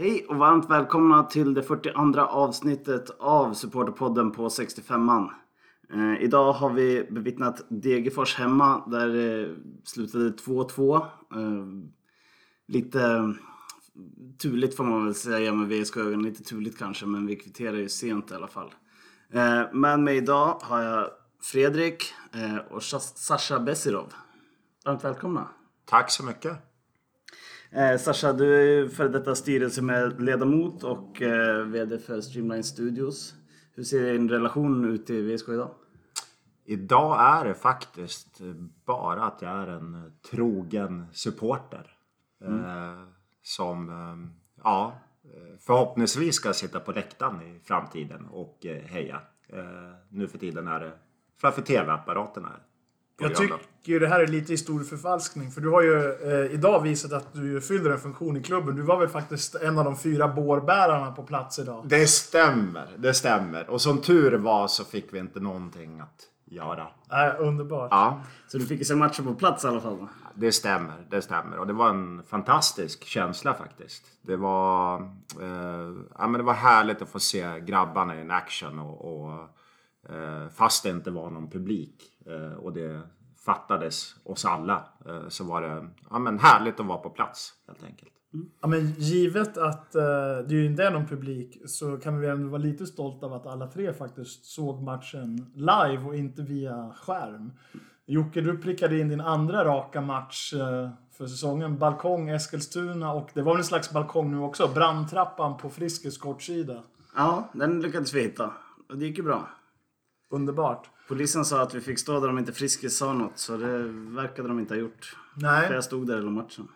Hej och varmt välkomna till det 42 avsnittet av Supporterpodden på 65an. Eh, idag har vi bevittnat Degerfors hemma där det slutade 2-2. Eh, lite turligt får man väl säga med VSK-ögon. Lite turligt kanske men vi kvitterar ju sent i alla fall. Eh, med mig idag har jag Fredrik eh, och Sasha Besirov. Varmt välkomna. Tack så mycket. Eh, Sasha, du är före detta styrelseledamot och eh, VD för Streamline Studios. Hur ser din relation ut i VSK idag? Idag är det faktiskt bara att jag är en trogen supporter. Mm. Eh, som, eh, ja, förhoppningsvis ska sitta på läktaren i framtiden och eh, heja. Eh, nu för tiden är det framför TV-apparaterna jag tycker det här är lite historieförfalskning. För du har ju eh, idag visat att du fyller en funktion i klubben. Du var väl faktiskt en av de fyra bårbärarna på plats idag? Det stämmer, det stämmer. Och som tur var så fick vi inte någonting att göra. Äh, underbart. Ja. Så du fick se matchen på plats i alla fall? Det stämmer, det stämmer. Och det var en fantastisk känsla faktiskt. Det var, eh, ja, men det var härligt att få se grabbarna in action och, och eh, fast det inte var någon publik. Eh, och det fattades oss alla eh, så var det ja, men härligt att vara på plats helt enkelt. Mm. Ja, men givet att uh, det ju inte är någon publik så kan vi ändå vara lite stolta av att alla tre faktiskt såg matchen live och inte via skärm. Jocke, du prickade in din andra raka match uh, för säsongen. Balkong Eskilstuna och det var en slags balkong nu också. Brandtrappan på Friskes kortsida. Ja, den lyckades vi hitta. Och det gick ju bra. Underbart. Polisen sa att vi fick stå där de inte Friskis sa något, så det verkade de inte ha gjort. Nej. För jag stod där hela matchen.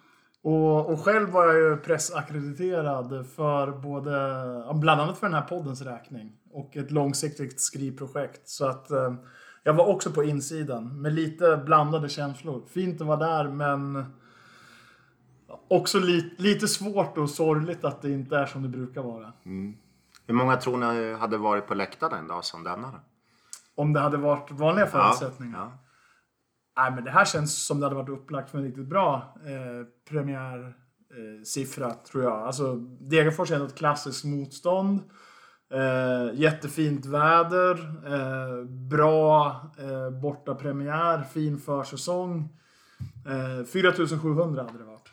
Och, och själv var jag ju pressackrediterad för både, bland annat för den här poddens räkning och ett långsiktigt skrivprojekt. Så att eh, jag var också på insidan med lite blandade känslor. Fint att vara där men också li, lite svårt och sorgligt att det inte är som det brukar vara. Mm. Hur många tror ni hade varit på läktaren en dag som denna? Om det hade varit vanliga förutsättningar. Ja, ja. Nej, men det här känns som det hade varit upplagt för en riktigt bra eh, premiärsiffra, eh, tror jag. Alltså, Degerfors är ett klassiskt motstånd. Eh, jättefint väder, eh, bra eh, bortapremiär, fin försäsong. Eh, 4700 hade det varit.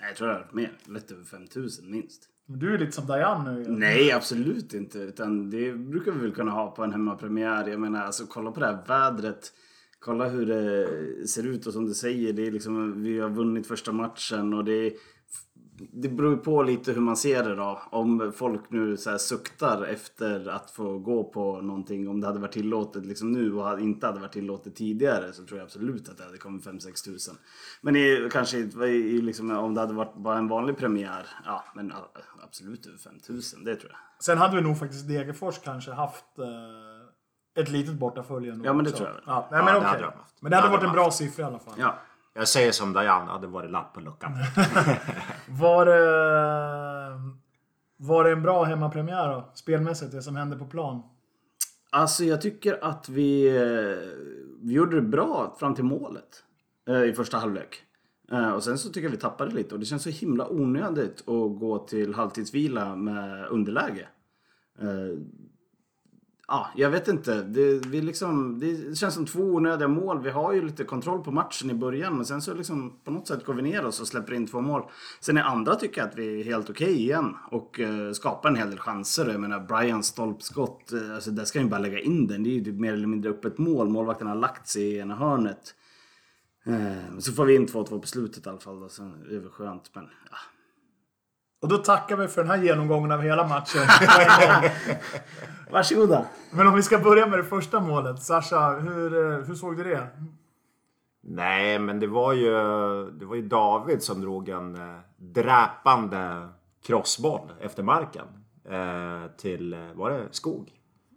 Jag tror det hade varit mer. Lätt över 5000 minst. Du är lite som Diane nu. Nej, absolut inte. Utan det brukar vi väl kunna ha på en hemmapremiär. Jag menar, alltså kolla på det här vädret. Kolla hur det ser ut och som du säger, det är liksom, vi har vunnit första matchen och det är det beror på lite hur man ser det då. Om folk nu så här suktar efter att få gå på någonting. Om det hade varit tillåtet liksom nu och inte hade varit tillåtet tidigare så tror jag absolut att det hade kommit 5-6 tusen. Men i, kanske i, liksom, om det hade varit bara en vanlig premiär, ja men absolut över 5 tusen, det tror jag. Sen hade vi nog faktiskt Degerfors kanske haft eh, ett litet bortafölje. Ja men det tror jag. Ja, nej, men, ja, okay. det men det hade varit en bra siffra i alla fall. Ja. Jag säger som Diana, det var det lapp på luckan. var, det, var det en bra hemmapremiär då? Spelmässigt, det som hände på plan? Alltså jag tycker att vi, vi gjorde det bra fram till målet eh, i första halvlek. Eh, och sen så tycker jag vi tappade lite och det känns så himla onödigt att gå till halvtidsvila med underläge. Ja, jag vet inte. Det, vi liksom, det känns som två onödiga mål. Vi har ju lite kontroll på matchen i början men sen så liksom på något sätt går vi ner oss och släpper in två mål. Sen i andra tycker jag att vi är helt okej okay igen och eh, skapar en hel del chanser. Jag menar Bryans stolpskott, eh, alltså där ska ju bara lägga in den. Det är ju typ mer eller mindre öppet mål. Målvakten har lagt sig i ena hörnet. Eh, så får vi in 2-2 på slutet i alla fall. Då. Sen är det väl skönt men ja. Och då tackar vi för den här genomgången av hela matchen. Varsågoda. Men om vi ska börja med det första målet. Sasha, hur, eh, hur såg du det? Nej, men det var ju, det var ju David som drog en eh, dräpande crossboll efter marken. Eh, till, var det Skog?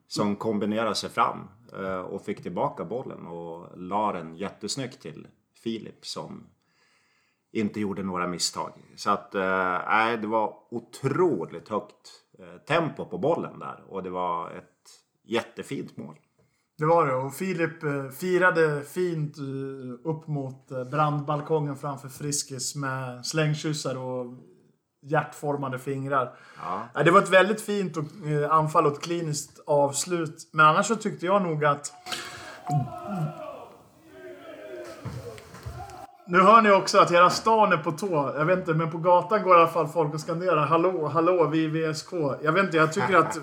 Som kombinerade sig fram eh, och fick tillbaka bollen och la den jättesnyggt till Filip som inte gjorde några misstag. Så att, nej, det var otroligt högt Eh, tempo på bollen där och det var ett jättefint mål. Det var det och Filip eh, firade fint eh, upp mot brandbalkongen framför Friskis med slängkyssar och hjärtformade fingrar. Ja. Det var ett väldigt fint eh, anfall och ett kliniskt avslut. Men annars så tyckte jag nog att... Nu hör ni också att hela stan är på tå. Jag vet inte, men på gatan går i alla fall folk och skanderar Hallå, hallå, vi är VSK. Jag vet inte, jag tycker att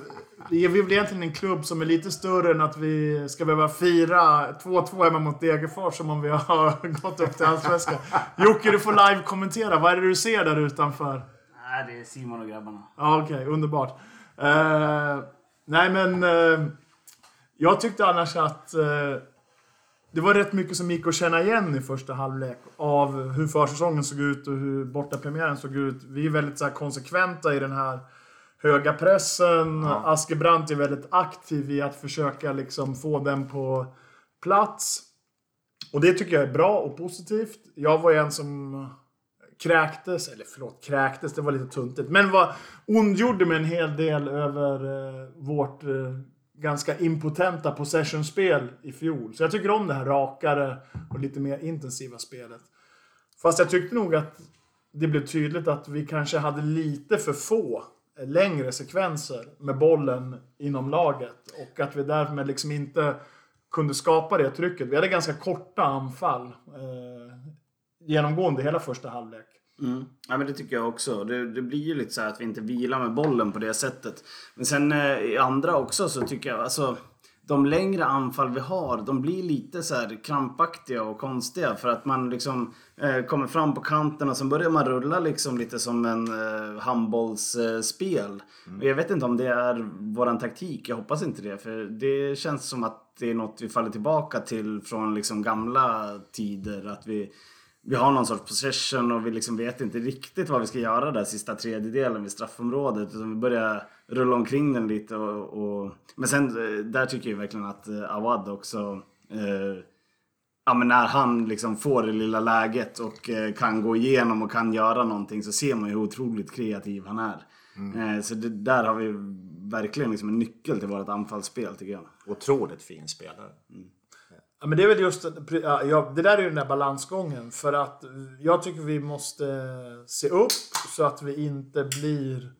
vi väl egentligen en klubb som är lite större än att vi ska behöva fira 2-2 hemma mot Degerfors som om vi har gått upp till Allsvenskan. Jocke, du får live-kommentera. Vad är det du ser där utanför? Nej, det är Simon och grabbarna. Ja, okej. Okay, underbart. Uh, nej, men... Uh, jag tyckte annars att... Uh, det var rätt mycket som gick att känna igen i första halvlek. Av hur försäsongen såg ut och hur bortapremiären såg ut. Vi är väldigt så här, konsekventa i den här höga pressen. Ja. Askebrandt är väldigt aktiv i att försöka liksom få den på plats. Och det tycker jag är bra och positivt. Jag var en som kräktes, eller förlåt, kräktes, det var lite tuntigt. Men var ondgjorde mig en hel del över eh, vårt eh, ganska impotenta possession-spel i fjol. Så jag tycker om det här rakare och lite mer intensiva spelet. Fast jag tyckte nog att det blev tydligt att vi kanske hade lite för få eh, längre sekvenser med bollen inom laget. Och att vi därmed liksom inte kunde skapa det trycket. Vi hade ganska korta anfall eh, genomgående hela första halvlek. Mm. Ja men det tycker jag också. Det, det, blir ju lite så att vi inte vilar med bollen på det sättet. Men sen eh, i andra också så tycker jag alltså de längre anfall vi har, de blir lite så här krampaktiga och konstiga för att man liksom eh, kommer fram på kanten och så börjar man rulla liksom lite som en eh, handbollsspel. Mm. Jag vet inte om det är våran taktik, jag hoppas inte det. För det känns som att det är något vi faller tillbaka till från liksom gamla tider. Att vi vi har någon sorts possession och vi liksom vet inte riktigt vad vi ska göra där sista tredjedelen vid straffområdet. Utan vi börjar rulla omkring den lite. Och, och... Men sen eh, där tycker jag verkligen att eh, Awad också eh, ja, men när han liksom får det lilla läget och eh, kan gå igenom och kan göra någonting så ser man ju hur otroligt kreativ han är. Mm. Eh, så det, där har vi verkligen liksom en nyckel till vårt anfallsspel tycker jag. Otroligt fin spelare. Mm. Ja, men det är väl just ja, det där är ju den där balansgången. För att jag tycker vi måste se upp så att vi inte blir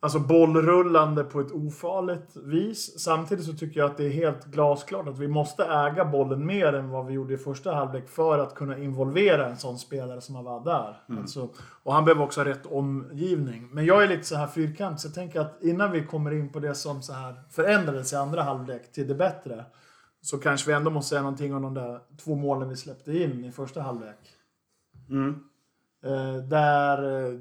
alltså bollrullande på ett ofarligt vis. Samtidigt så tycker jag att det är helt glasklart att vi måste äga bollen mer än vad vi gjorde i första halvlek för att kunna involvera en sån spelare som Avad där. Mm. Alltså, och han behöver också ha rätt omgivning. Men jag är lite så här fyrkant så jag tänker att innan vi kommer in på det som så här förändrades i andra halvlek till det bättre. Så kanske vi ändå måste säga någonting om de där två målen vi släppte in i första halvlek. Mm. Eh, där eh,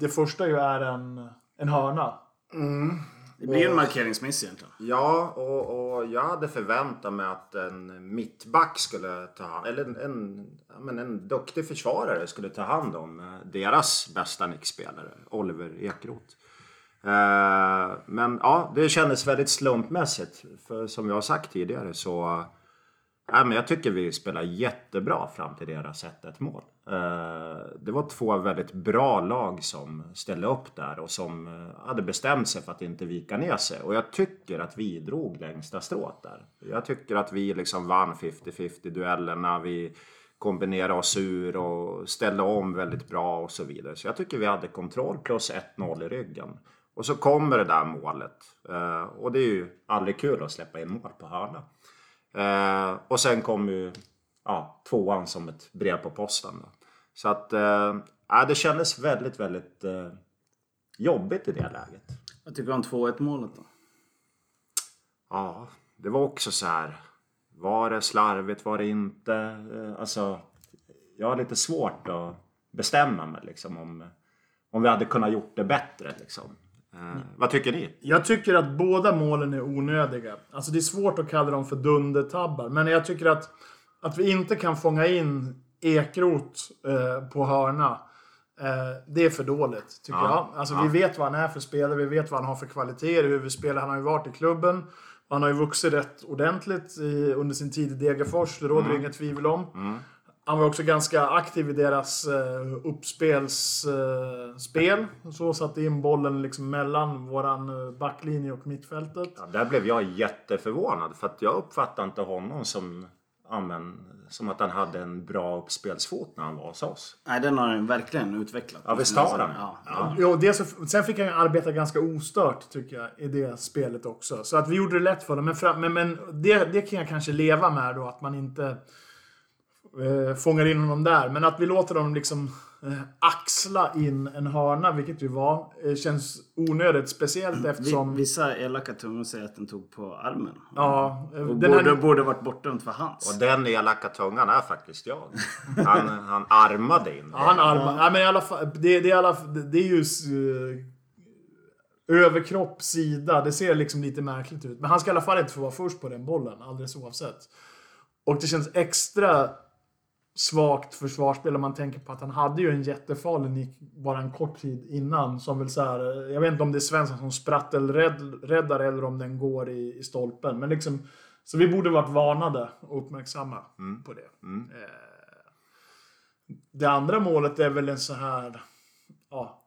det första ju är en, en hörna. Mm. Det blir en markeringsmiss egentligen. Ja, och, och, jag hade förväntat mig att en mittback skulle ta hand eller en, en, men en duktig försvarare skulle ta hand om eh, deras bästa nickspelare, Oliver Ekroth. Eh, men ja, det kändes väldigt slumpmässigt. För som jag har sagt tidigare så... Ja, men jag tycker vi spelar jättebra fram till deras 1-1 mål. Eh, det var två väldigt bra lag som ställde upp där och som eh, hade bestämt sig för att inte vika ner sig. Och jag tycker att vi drog längsta strået där. Jag tycker att vi liksom vann 50-50 duellerna. Vi kombinerade oss ur och ställde om väldigt bra och så vidare. Så jag tycker vi hade kontroll plus 1-0 i ryggen. Och så kommer det där målet. Eh, och det är ju aldrig kul att släppa in mål på hörna. Eh, och sen kommer ju ja, tvåan som ett brev på posten. Då. Så att eh, det kändes väldigt, väldigt jobbigt i det läget. Vad tycker du om 2-1 målet då? Ja, det var också så här. Var det slarvigt? Var det inte? Alltså, jag har lite svårt att bestämma mig liksom om, om vi hade kunnat gjort det bättre. Liksom. Mm. Vad tycker ni? Jag tycker att båda målen är onödiga. Alltså det är svårt att kalla dem för dundertabbar. Men jag tycker att, att vi inte kan fånga in Ekrot eh, på hörna. Eh, det är för dåligt, tycker ja. jag. Alltså ja. vi vet vad han är för spelare, vi vet vad han har för kvaliteter, hur vi spelar. Han har ju varit i klubben. Han har ju vuxit rätt ordentligt i, under sin tid i Degerfors, det råder mm. inget tvivel om. Mm. Han var också ganska aktiv i deras uh, uppspelsspel. Uh, så satte in bollen liksom mellan våran uh, backlinje och mittfältet. Ja, där blev jag jätteförvånad för att jag uppfattade inte honom som ja, men, som att han hade en bra uppspelsfot när han var hos oss. Nej, den har han verkligen utvecklat. Ja, visst har han. Ja. Ja. Jo, det så, sen fick han ju arbeta ganska ostört tycker jag i det spelet också. Så att vi gjorde det lätt för honom. Men, men, men det, det kan jag kanske leva med då, att man inte eh, fångar in honom där. Men att vi låter dem liksom eh, axla in en hörna, vilket ju var, eh, känns onödigt. Speciellt eftersom... Vi, vissa elaka tungor säger att den tog på armen. ja, eh, Och den borde, här, borde varit bortdömd för hans. Och den elaka tungan är faktiskt jag. Han, han armade in. ja, han armar. Ja, men i alla fall, det, det, är, alla, det är ju eh, överkropp, sida. Det ser liksom lite märkligt ut. Men han ska i alla fall inte få vara först på den bollen, alldeles oavsett. Och det känns extra svagt försvarsspel om man tänker på att han hade ju en jättefarlig nick bara en kort tid innan. Som väl så här, jag vet inte om det är Svensson som sprattelräddar eller om den går i, i stolpen. Men liksom, så vi borde varit varnade och uppmärksamma på det. Eh, det andra målet är väl en så här... Ja,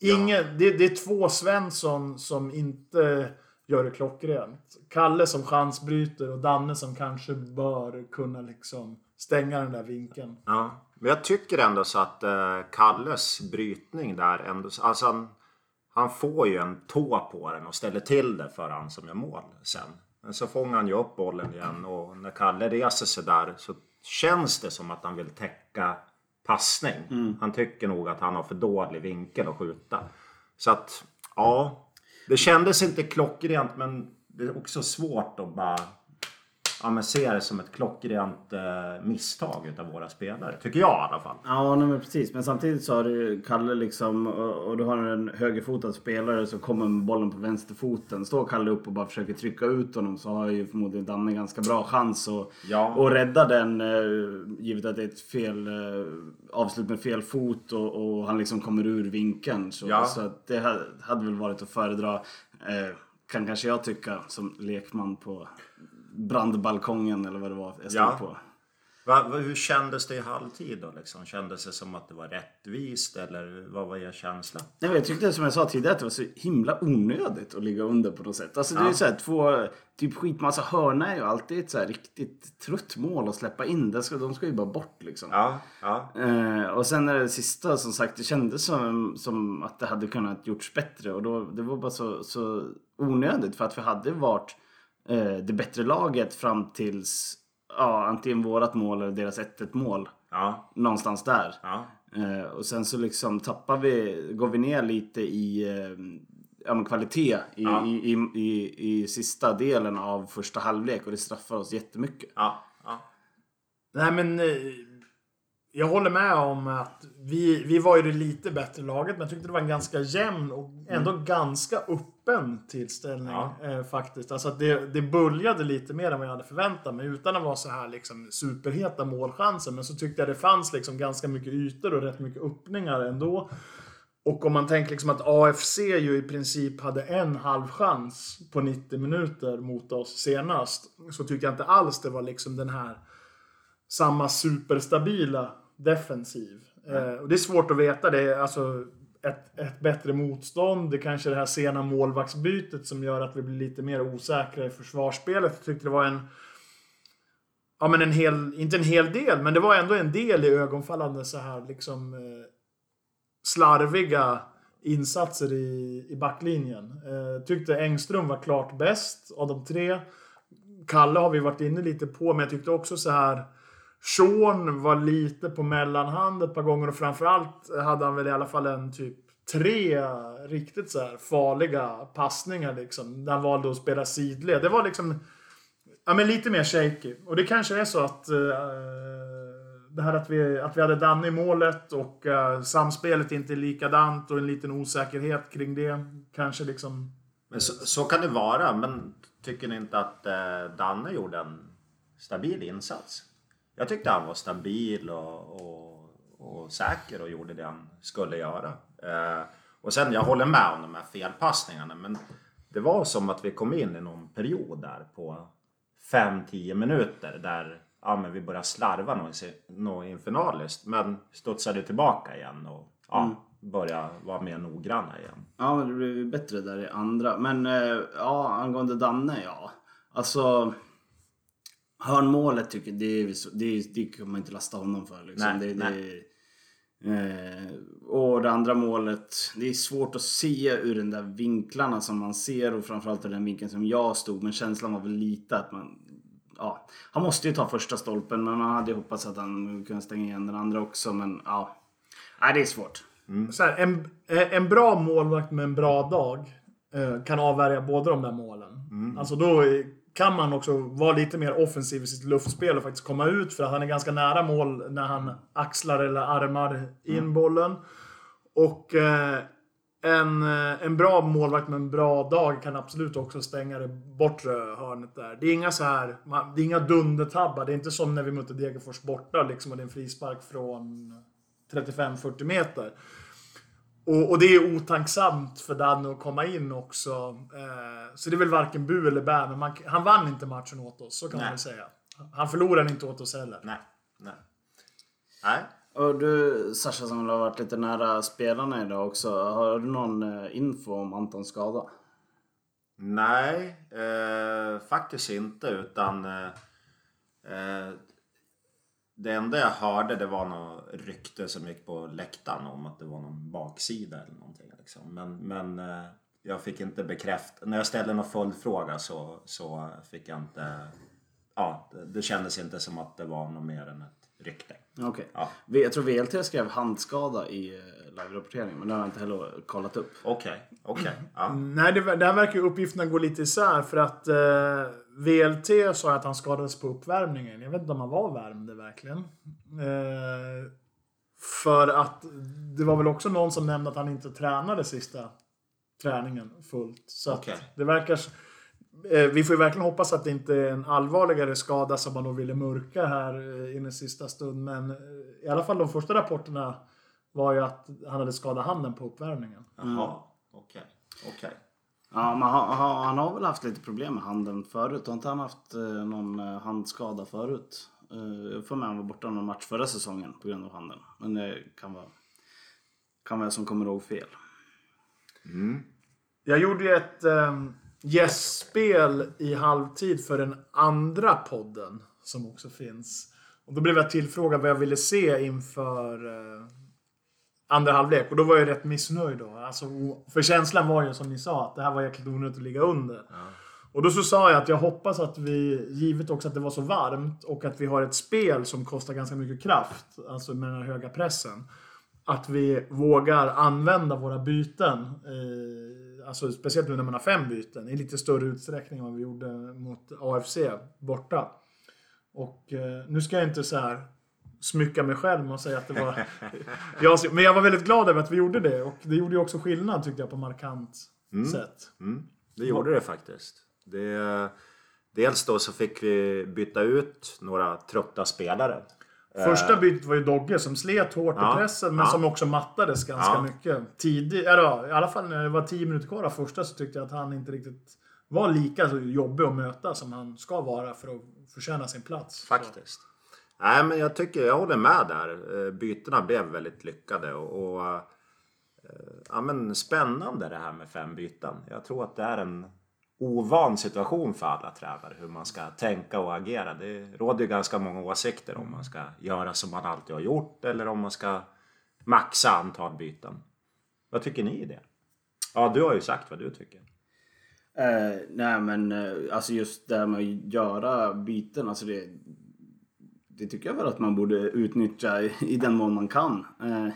ingen, det, det är två Svensson som inte gör det klockrent. Kalle som chansbryter och Danne som kanske bör kunna liksom stänga den där vinkeln. Ja. Men jag tycker ändå så att eh, Kalles brytning där ändå... Alltså han, han får ju en tå på den och ställer till det för han som gör mål sen. Men så fångar han ju upp bollen igen och när Kalle reser sig där så känns det som att han vill täcka passning. Han tycker nog att han har för dålig vinkel att skjuta. Så att, ja. Det kändes inte klockrent men det är också svårt att bara ja, men se det som ett klockrent eh, misstag utav våra spelare. Tycker jag i alla fall. Ja, nej, men precis. Men samtidigt så har du Kalle liksom och, och du har en högerfotad spelare som kommer med bollen på vänsterfoten. Står Kalle upp och bara försöker trycka ut honom så har ju förmodligen Danne ganska bra chans att Ja. att rädda den. eh, Givet att det är ett fel eh, avslut med fel fot och, och han liksom kommer ur vinkeln. Så, Ja. så att det ha- hade väl varit att föredra. Eh, kan kanske jag tycka som lekman på brandbalkongen eller vad det var jag stod Ja. på. Va, va, hur kändes det i halvtid då? Liksom? Kändes det som att det var rättvist eller vad var er känsla? Nej, jag tyckte som jag sa tidigare att det var så himla onödigt att ligga under på något sätt. Alltså det är Ja. så här, två, typ skitmassa hörna är ju alltid ett så här riktigt trött mål att släppa in. Det ska, de ska ju bara bort liksom. Ja, ja. Eh, och sen är det sista som sagt, det kändes som, som att det hade kunnat gjorts bättre. Och då, det var bara så, så onödigt för att vi hade varit eh, det bättre laget fram tills ja, antingen vårat mål eller deras 1-1 mål. ja, Någonstans där. ja. Eh, och sen så liksom tappar vi, går vi ner lite i eh, ja, kvalitet i, Ja. i, i, i, i sista delen av första halvlek och det straffar oss jättemycket. ja, ja. Nej men eh, jag håller med om att vi, vi var ju det lite bättre laget men jag tyckte det var en ganska jämn och ändå ganska öppen tillställning Ja. eh, faktiskt. Alltså det, det började lite mer än vad jag hade förväntat mig utan att vara så här liksom superheta målchanser. Men så tyckte jag det fanns liksom ganska mycket ytor och rätt mycket öppningar ändå. Och om man tänker liksom att AFC ju i princip hade en halv chans på 90 minuter mot oss senast. Så tyckte jag inte alls det var liksom den här samma superstabila defensiv. Eh, och det är svårt att veta. Det är alltså ett, ett bättre motstånd. Det kanske är det här sena målvaktsbytet som gör att vi blir lite mer osäkra i försvarsspelet. Jag tyckte det var en... Ja men en hel, inte en hel del, men det var ändå en del i ögonfallande så här liksom eh, slarviga insatser i, i backlinjen. Eh, tyckte Engström var klart bäst av de tre. Kalle har vi varit inne lite på, men jag tyckte också så här Sean var lite på mellanhand ett par gånger och framförallt hade han väl i alla fall en typ tre riktigt så här farliga passningar liksom. Där han valde att spela sidled. Det var liksom ja, men lite mer shaky. Och det kanske är så att uh, det här att vi, att vi hade Danne i målet och uh, samspelet inte är likadant och en liten osäkerhet kring det. Kanske liksom... Men så, så kan det vara, men tycker ni inte att uh, Danne gjorde en stabil insats? Jag tyckte han var stabil och, och, och säker och gjorde det han skulle göra. Eh, och sen, jag håller med om de här felpassningarna, men det var som att vi kom in i någon period där på 5-10 minuter där ja, men vi började slarva något, något infernaliskt, men studsade tillbaka igen och ja, började vara mer noggranna igen. Ja, det blev bättre där i andra. Men eh, ja, angående Danne, ja. Alltså... hörnmålet tycker det, är, det, det kan man inte lasta honom för. Liksom. Nej, det, nej. Det, eh, och det andra målet, det är svårt att se ur den där vinklarna som man ser och framförallt ur den vinkeln som jag stod. Men känslan var väl lite att man ja, han måste ju ta första stolpen men man hade ju hoppats att han kunde stänga igen den andra också. Men ja, nej, det är svårt. Så här, en, en bra målvakt med en bra dag eh, kan avvärja båda de där målen. Alltså då kan man också vara lite mer offensiv i sitt luftspel och faktiskt komma ut för att han är ganska nära mål när han axlar eller armar in bollen. Och eh, en, en bra målvakt med en bra dag kan absolut också stänga det bortre hörnet där. Det är inga så här, det är inga dundertabbar. Det är inte som när vi mötte Degerfors borta liksom och det är en frispark från 35-40 meter. Och, och det är otacksamt för Danne att komma in också. Eh, så det är väl varken bu eller bä, men man, han vann inte matchen åt oss, så kan man Nej. väl säga. Han förlorade inte åt oss heller. Nej. Nej. Nej. Och du Sasha som har varit lite nära spelarna idag också. Har du någon eh, info om Antons skada? Nej, eh, faktiskt inte. Utan eh, eh, det enda jag hörde det var något rykte som gick på läktaren om att det var någon baksida eller någonting. Liksom. Men, men eh, jag fick inte bekräfta. När jag ställde någon följdfråga så, så fick jag inte... Ja, det, det kändes inte som att det var något mer än ett rykte. Okej. Ja. Vi- Jag tror VLT skrev handskada i eh, live-rapporteringen men det har jag inte heller kollat upp. Okej, okej. Ja. Nej, det, där verkar ju uppgifterna gå lite isär för att eh, VLT sa att han skadades på uppvärmningen. Jag vet inte om han var värmde verkligen. Eh, för att det var väl också någon som nämnde att han inte tränade sista träningen fullt. Så att Okej. det verkar... Eh, vi får ju verkligen hoppas att det inte är en allvarligare skada som man då ville mörka här eh, i sista stund. Men eh, i alla fall de första rapporterna var ju att han hade skadat handen på uppvärmningen. Jaha, okej. Okej. Ja, men han, han, har väl haft lite problem med handen förut. Har inte han haft eh, någon eh, handskada förut? Eh, jag får med han var borta någon match förra säsongen på grund av handen. Men det kan vara, kan vara jag som kommer ihåg fel. Jag gjorde ju ett um, gästspel i halvtid för den andra podden som också finns. Och då blev jag tillfrågad vad jag ville se inför andra halvlek. Och då var jag rätt missnöjd då. Alltså, för känslan var ju som ni sa, att det här var jäkligt onödigt att ligga under. Och då så sa jag att jag hoppas att vi, givet också att det var så varmt och att vi har ett spel som kostar ganska mycket kraft, alltså med den här höga pressen. Att vi vågar använda våra byten, eh, alltså speciellt nu när man har fem byten, i lite större utsträckning än vad vi gjorde mot AFC borta. Och eh, nu ska jag inte så här smycka mig själv att säga att det var... jag, men jag var väldigt glad över att vi gjorde det och det gjorde ju också skillnad tyckte jag på markant sätt. Mm, det gjorde det faktiskt. Det, dels då så fick vi byta ut några trötta spelare. Första bytet var ju Dogge som slet hårt Ja, i pressen men ja. som också mattades ganska Ja. mycket. Tidigt, ja, i alla fall när det var 10 minuter kvar av första så tyckte jag att han inte riktigt var lika så jobbig att möta som han ska vara för att förtjäna sin plats. Så. Nej, men jag tycker jag håller med där. Eh, bytena blev väldigt lyckade och, och eh, ja, men spännande det här med fem byten. Jag tror att det är en ovan situation för alla tränare hur man ska tänka och agera. Det råder ju ganska många åsikter om man ska göra som man alltid har gjort eller om man ska maxa antal byten. Vad tycker ni i det? Ja, du har ju sagt vad du tycker. Eh, nej men eh, alltså just det här med att göra byten, alltså det, det tycker jag väl att man borde utnyttja i, i den mån man kan. Eh,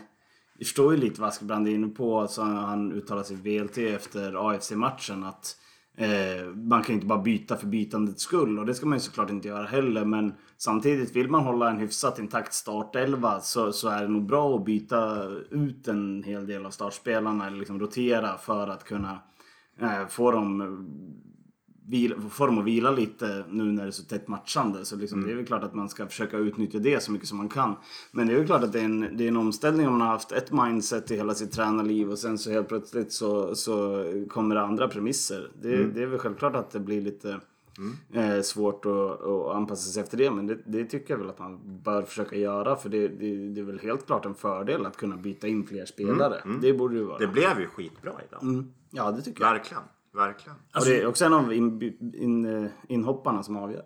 jag förstår ju lite vad Askebrand är inne på, så han uttalar sig i VLT efter AFC-matchen att eh, man kan inte bara byta för bytandets skull och det ska man ju såklart inte göra heller men samtidigt vill man hålla en hyfsat intakt startelva så, så är det nog bra att byta ut en hel del av startspelarna eller liksom rotera för att kunna eh, få dem vila, dem att vila lite nu när det är så tätt matchande. Så liksom, det är väl klart att man ska försöka utnyttja det så mycket som man kan. Men det är väl klart att det är en, det är en omställning om man har haft ett mindset i hela sitt tränarliv och sen så helt plötsligt så, så kommer det andra premisser. Det, det är väl självklart att det blir lite eh, svårt att, att anpassa sig efter det. Men det, det tycker jag väl att man bör försöka göra. För det, det, är väl helt klart en fördel att kunna byta in fler spelare. Det borde det vara. Det blev ju skitbra idag. Mm. Ja, det tycker jag. Verkligen. Verkligen. och det är också en av in, in, eh, inhopparna som avgör.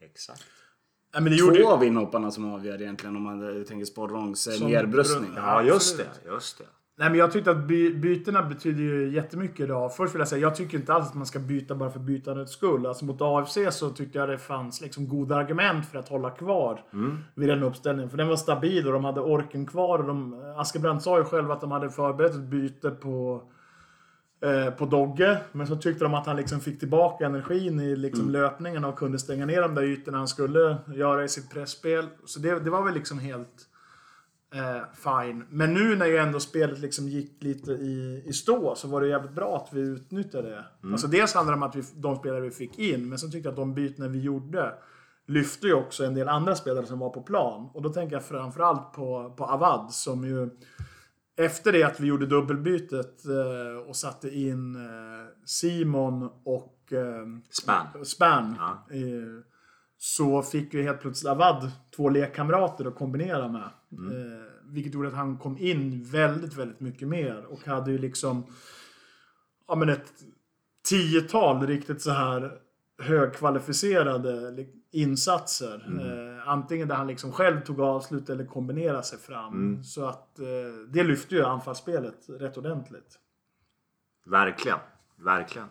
Exakt. Ja, men det Två av inhopparna som avgör egentligen om man tänker Sporrongs nerbröstning. Ja, just det. Just det. Nej, men jag tyckte att by bytena betyder ju jättemycket idag. Först vill jag säga, jag tycker inte alls att man ska byta bara för bytandets skull. Alltså mot AFC så tyckte jag det fanns liksom goda argument för att hålla kvar mm. vid den uppställningen. För den var stabil och de hade orken kvar. Och de, Askebrandt sa ju själv att de hade förberett ett byte på eh, på Dogge. Men så tyckte de att han liksom fick tillbaka energin i liksom mm. löpningen och kunde stänga ner de där ytorna han skulle göra i sitt pressspel. Så det, det var väl liksom helt eh, fine. Men nu när ju ändå spelet liksom gick lite i, i stå så var det jävligt bra att vi utnyttjade det. Mm. Alltså dels handlar det om att vi, de spelare vi fick in, men så tyckte jag att de bytena vi gjorde lyfte ju också en del andra spelare som var på plan. Och då tänker jag framförallt på, på Avad som ju efter det att vi gjorde dubbelbytet eh, och satte in eh, Simon och eh, Span, Span ja. så fick ju helt plötsligt Avad två lekkamrater att kombinera med. Mm. vilket gjorde att han kom in väldigt, väldigt mycket mer och hade ju liksom ja, men ett tiotal riktigt så här högkvalificerade insatser. Mm. Antingen där han liksom själv tog avslut eller kombinerade sig fram. Mm. Så att eh, det lyfte ju anfallsspelet rätt ordentligt. Verkligen. Verkligen.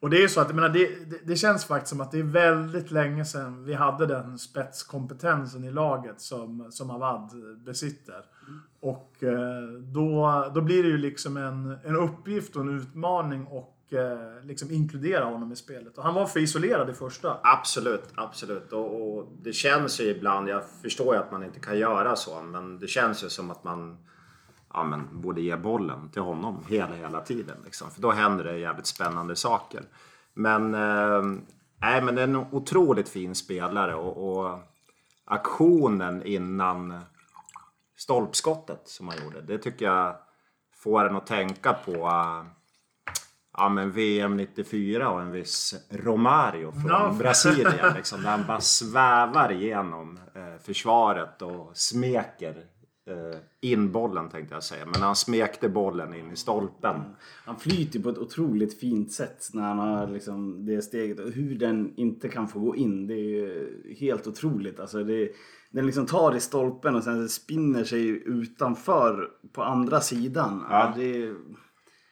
Och det är så att, jag menar, det, det, det, känns faktiskt som att det är väldigt länge sedan vi hade den spetskompetensen i laget som, som Avad besitter. Mm. Och eh, då, då blir det ju liksom en, en uppgift och en utmaning och Eh, liksom inkludera honom i spelet. Och han var för isolerad i första. Absolut, absolut. Och, och, det känns ju ibland, jag förstår ju att man inte kan göra så, men det känns ju som att man ja, men, borde ge bollen till honom hela, hela tiden. Liksom. För då händer det jävligt spännande saker. Men, eh, nej, men det är en otroligt fin spelare och, och aktionen innan stolpskottet som han gjorde, det tycker jag får en att tänka på eh, ja, men VM 94 och en viss Romario från no. Brasilien. Liksom, där han bara svävar igenom eh, försvaret och smeker eh, in bollen tänkte jag säga. Men han smekte bollen in i stolpen. Han flyter på ett otroligt fint sätt när han har liksom det steget. Och hur den inte kan få gå in, det är helt otroligt. Alltså det, den liksom tar i stolpen och sen spinner sig utanför på andra sidan. Ja. Det,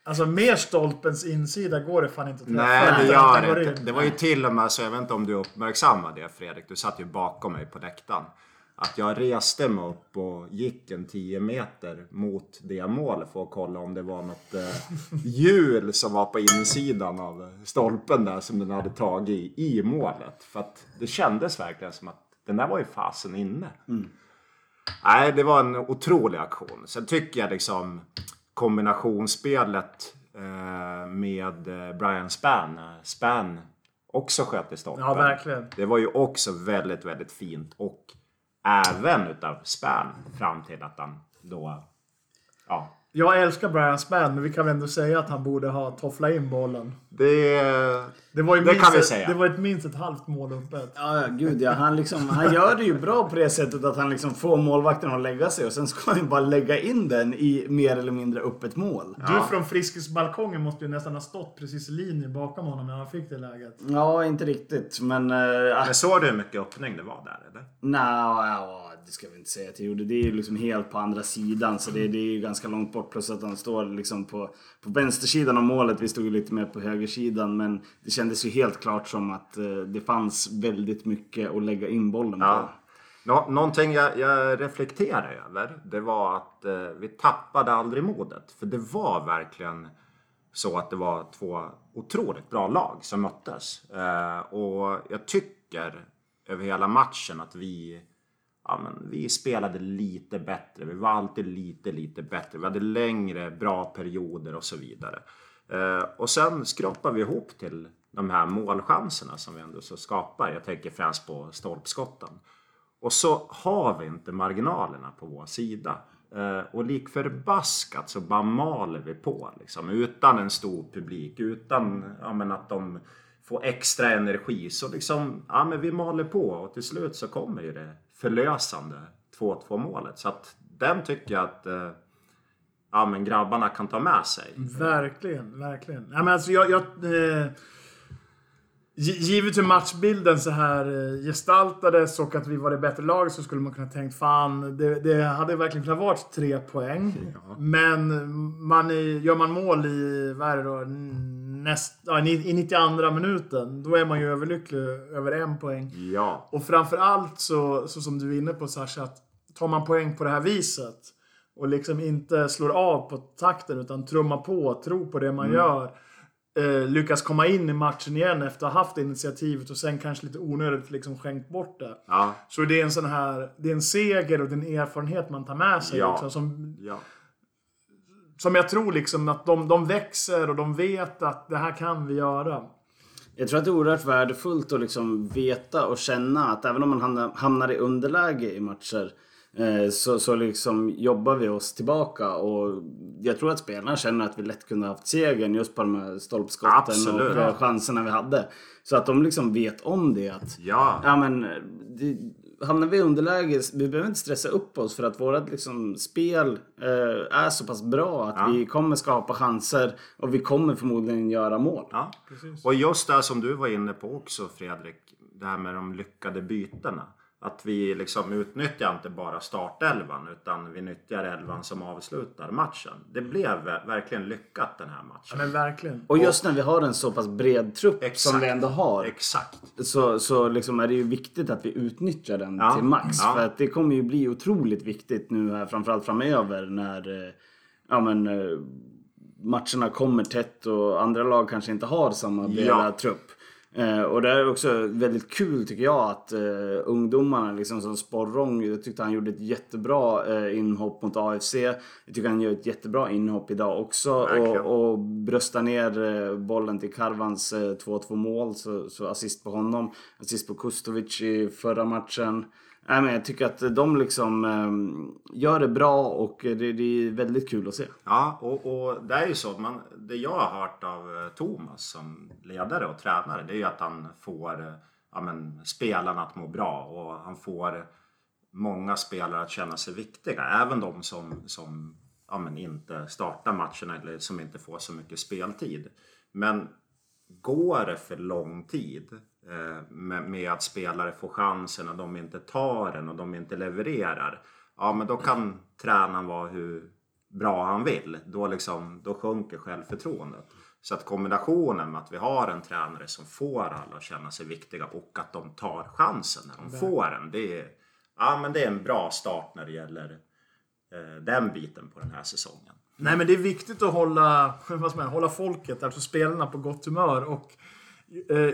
Alltså mer stolpens insida går det fan inte att träffa. Nej, det gör det inte. Det var ju till och med så, jag vet inte om du uppmärksammade det Fredrik, du satt ju bakom mig på läktaren. Att jag reste mig upp och gick en 10 meter mot det målet för att kolla om det var något eh, hjul som var på insidan av stolpen där som den hade tagit i, i målet. För att det kändes verkligen som att den där var ju fasen inne. Mm. Nej, det var en otrolig aktion. Sen tycker jag liksom kombinationsspelet eh, med eh, Brian Span. Span också sköt i stolpen. Ja, verkligen. Det var ju också väldigt, väldigt fint. Och även utav Span fram till att han då ja, jag älskar Brian Spann, men vi kan väl ändå säga att han borde ha tofflat in bollen. Det, det, var ju det kan vi ett, säga. Det var ett minst ett halvt mål öppet. Ja, gud ja. Han, liksom, han gör det ju bra på det sättet att han liksom får målvakten att lägga sig och sen ska han bara lägga in den i mer eller mindre öppet mål. Du ja. från Friskis-balkongen måste ju nästan ha stått precis i linje bakom honom när han fick det läget. Ja, inte riktigt. Men... Äh, men såg du hur mycket öppning det var där eller? Nej, no, det ska vi inte säga att jag gjorde. Det är ju liksom helt på andra sidan så det, det är ju ganska långt bort. Plus att han står liksom på, på vänstersidan av målet. Vi stod ju lite mer på högersidan. Men det kändes ju helt klart som att eh, det fanns väldigt mycket att lägga in bollen på. Nå någonting jag, jag reflekterar över det var att eh, vi tappade aldrig modet. För det var verkligen så att det var två otroligt bra lag som möttes. Eh, och jag tycker över hela matchen att vi ja, men vi spelade lite bättre. Vi var alltid lite, lite bättre. Vi hade längre bra perioder och så vidare. Eh, och sen skrapar vi ihop till de här målchanserna som vi ändå så skapar. Jag tänker främst på stolpskotten. Och så har vi inte marginalerna på vår sida. Eh, och lik förbaskat så bara maler vi på. Liksom, utan en stor publik, utan ja, men att de får extra energi. Så liksom, ja men vi maler på och till slut så kommer ju det förlösande 2-2 målet. Så att den tycker jag att eh, ja, men grabbarna kan ta med sig. Verkligen, verkligen. Ja, men alltså jag, jag, eh, Givet hur matchbilden så här eh, gestaltades och att vi var det bättre laget så skulle man kunna tänkt fan, det, det hade verkligen kunnat vara tre poäng. Ja. Men man, gör man mål i, vad är det då, näst, ja, i 92 minuten, då är man ju överlycklig över en poäng. Ja. Och framförallt så, så som du är inne på Sasha, att tar man poäng på det här viset och liksom inte slår av på takten utan trummar på, tror på det man mm. gör eh, lyckas komma in i matchen igen efter att ha haft initiativet och sen kanske lite onödigt liksom skänkt bort det. Ja. Så det är en sån här, det är en seger och det är en erfarenhet man tar med sig. Ja. Liksom, som, ja. Som jag tror liksom att de, de växer och de vet att det här kan vi göra. Jag tror att det är oerhört värdefullt att liksom veta och känna att även om man hamnar i underläge i matcher Eh, så, så liksom jobbar vi oss tillbaka och jag tror att spelarna känner att vi lätt kunde haft segern just på de här stolpskotten Absolut. och chanserna vi hade. Så att de liksom vet om det att ja. ja men, det, hamnar vi i underläge, vi behöver inte stressa upp oss för att vårt liksom, spel eh, är så pass bra att ja. vi kommer skapa chanser och vi kommer förmodligen göra mål. Ja. Och just det som du var inne på också Fredrik, det här med de lyckade bytena. Att vi liksom utnyttjar inte bara startelvan utan vi nyttjar elvan som avslutar matchen. Det blev verkligen lyckat den här matchen. Ja, men verkligen. Och just när vi har en så pass bred trupp Exakt. som vi ändå har. Exakt. Så, så liksom är det ju viktigt att vi utnyttjar den ja. till max. Ja. För att det kommer ju bli otroligt viktigt nu här framförallt framöver när eh, ja, men, eh, matcherna kommer tätt och andra lag kanske inte har samma breda ja. trupp. Eh, och det är också väldigt kul tycker jag att eh, ungdomarna liksom som Sporrong, jag tyckte han gjorde ett jättebra eh, inhopp mot AFC. Jag tycker han gör ett jättebra inhopp idag också och, och bröstar ner eh, bollen till Karvans 2-2 eh, mål, så, så assist på honom. Assist på Kustovic i förra matchen. Nej, men jag tycker att de liksom eh, gör det bra och det, det, är väldigt kul att se. Ja, och, och det är ju så. Man, det jag har hört av eh, Thomas som ledare och tränare det är ju att han får eh, ja, men, spelarna att må bra och han får många spelare att känna sig viktiga. Även de som, som ja, men, inte startar matcherna eller som inte får så mycket speltid. Men går det för lång tid med, med, att spelare får chansen och de inte tar den och de inte levererar. Ja, men då kan tränaren vara hur bra han vill. Då, liksom, då sjunker självförtroendet. Så att kombinationen med att vi har en tränare som får alla att känna sig viktiga och att de tar chansen när de får den. Det är, ja, men det är en bra start när det gäller eh, den biten på den här säsongen. Nej, men det är viktigt att hålla, vad man, hålla folket, alltså spelarna, på gott humör. Och Eh,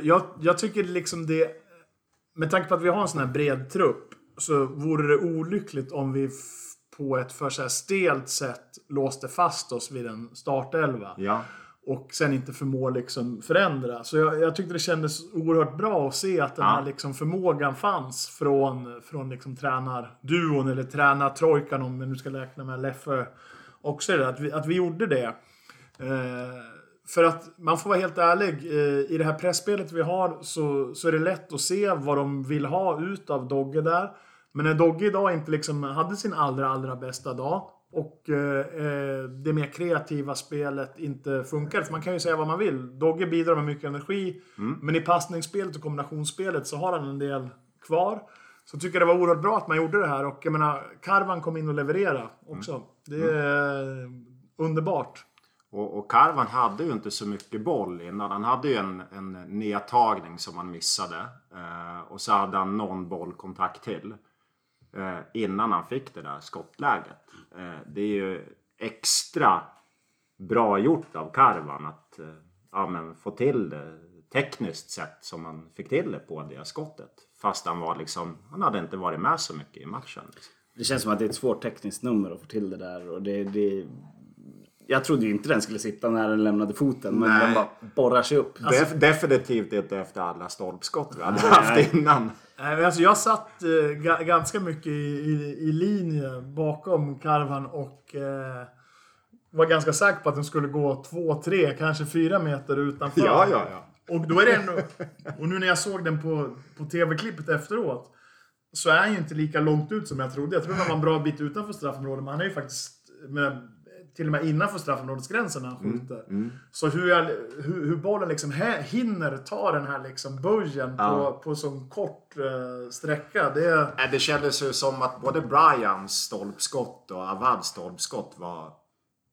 jag, jag tycker liksom det... Med tanke på att vi har en sån här bred trupp så vore det olyckligt om vi på ett för så stelt sätt låste fast oss vid en startelva. Ja. Och sen inte förmår liksom förändra. Så jag, jag tyckte det kändes oerhört bra att se att den ja. här liksom förmågan fanns från, från liksom tränarduon eller tränartrojkan om vi nu ska räkna med Leffe också. Att vi, att vi gjorde det. Eh, för att man får vara helt ärlig, eh, i det här pressspelet vi har så, så är det lätt att se vad de vill ha ut av Dogge där. Men när Dogge idag inte liksom hade sin allra, allra bästa dag och eh, eh, det mer kreativa spelet inte funkar. För man kan ju säga vad man vill. Dogge bidrar med mycket energi. Mm. Men i passningsspelet och kombinationsspelet så har han en del kvar. Så tycker jag det var oerhört bra att man gjorde det här. Och jag menar, Karvan kom in och levererade också. Mm. Det är mm. underbart. Och, och Karvan hade ju inte så mycket boll innan. Han hade ju en, en nedtagning som han missade. Eh, och så hade han någon bollkontakt till. Eh, innan han fick det där skottläget. Eh, det är ju extra bra gjort av Karvan att eh, ja, men få till det tekniskt sett som han fick till det på det skottet. Fast han var liksom, han hade inte varit med så mycket i matchen. Det känns som att det är ett svårt tekniskt nummer att få till det där och det, det jag trodde ju inte den skulle sitta när den lämnade foten, men Nej. den bara borrar sig upp. Alltså, definitivt inte efter alla stolpskott vi hade haft innan. Nej, alltså jag satt eh, ganska mycket i, i, i, linje bakom karvan och eh, var ganska säker på att den skulle gå två, tre, kanske fyra meter utanför. Ja, ja, ja. Och då är det ändå, Och nu när jag såg den på, på tv-klippet efteråt så är han ju inte lika långt ut som jag trodde. Jag trodde han var en bra bit utanför straffområdet, men han är ju faktiskt med till och med innanför straffområdesgränsen när han skjuter. Så hur, jag, hur, hur bollen liksom hinner ta den här liksom böjen på, på så kort eh, sträcka. Det, Det kändes ju som att både Brians stolpskott och Avads stolpskott var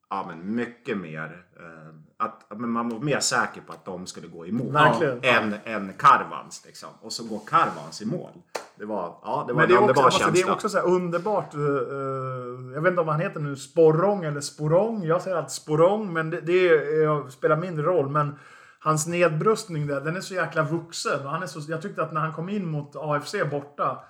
ja, men mycket mer... Eh, att, men man var mer säker på att de skulle gå i mål. Verkligen. Än, än Karvans. Liksom. Och så går Karvans i mål. Det var, ja, det var Men det en är, också, underbar alltså, känsla. det är också så underbart. eh, jag vet inte om han heter nu Sporrong eller Sporong. Jag säger alltid Sporong, men det, det är, spelar mindre roll. Men hans nedbrustning där, den är så jäkla vuxen. Och han är så, jag tyckte att när han kom in mot AFC borta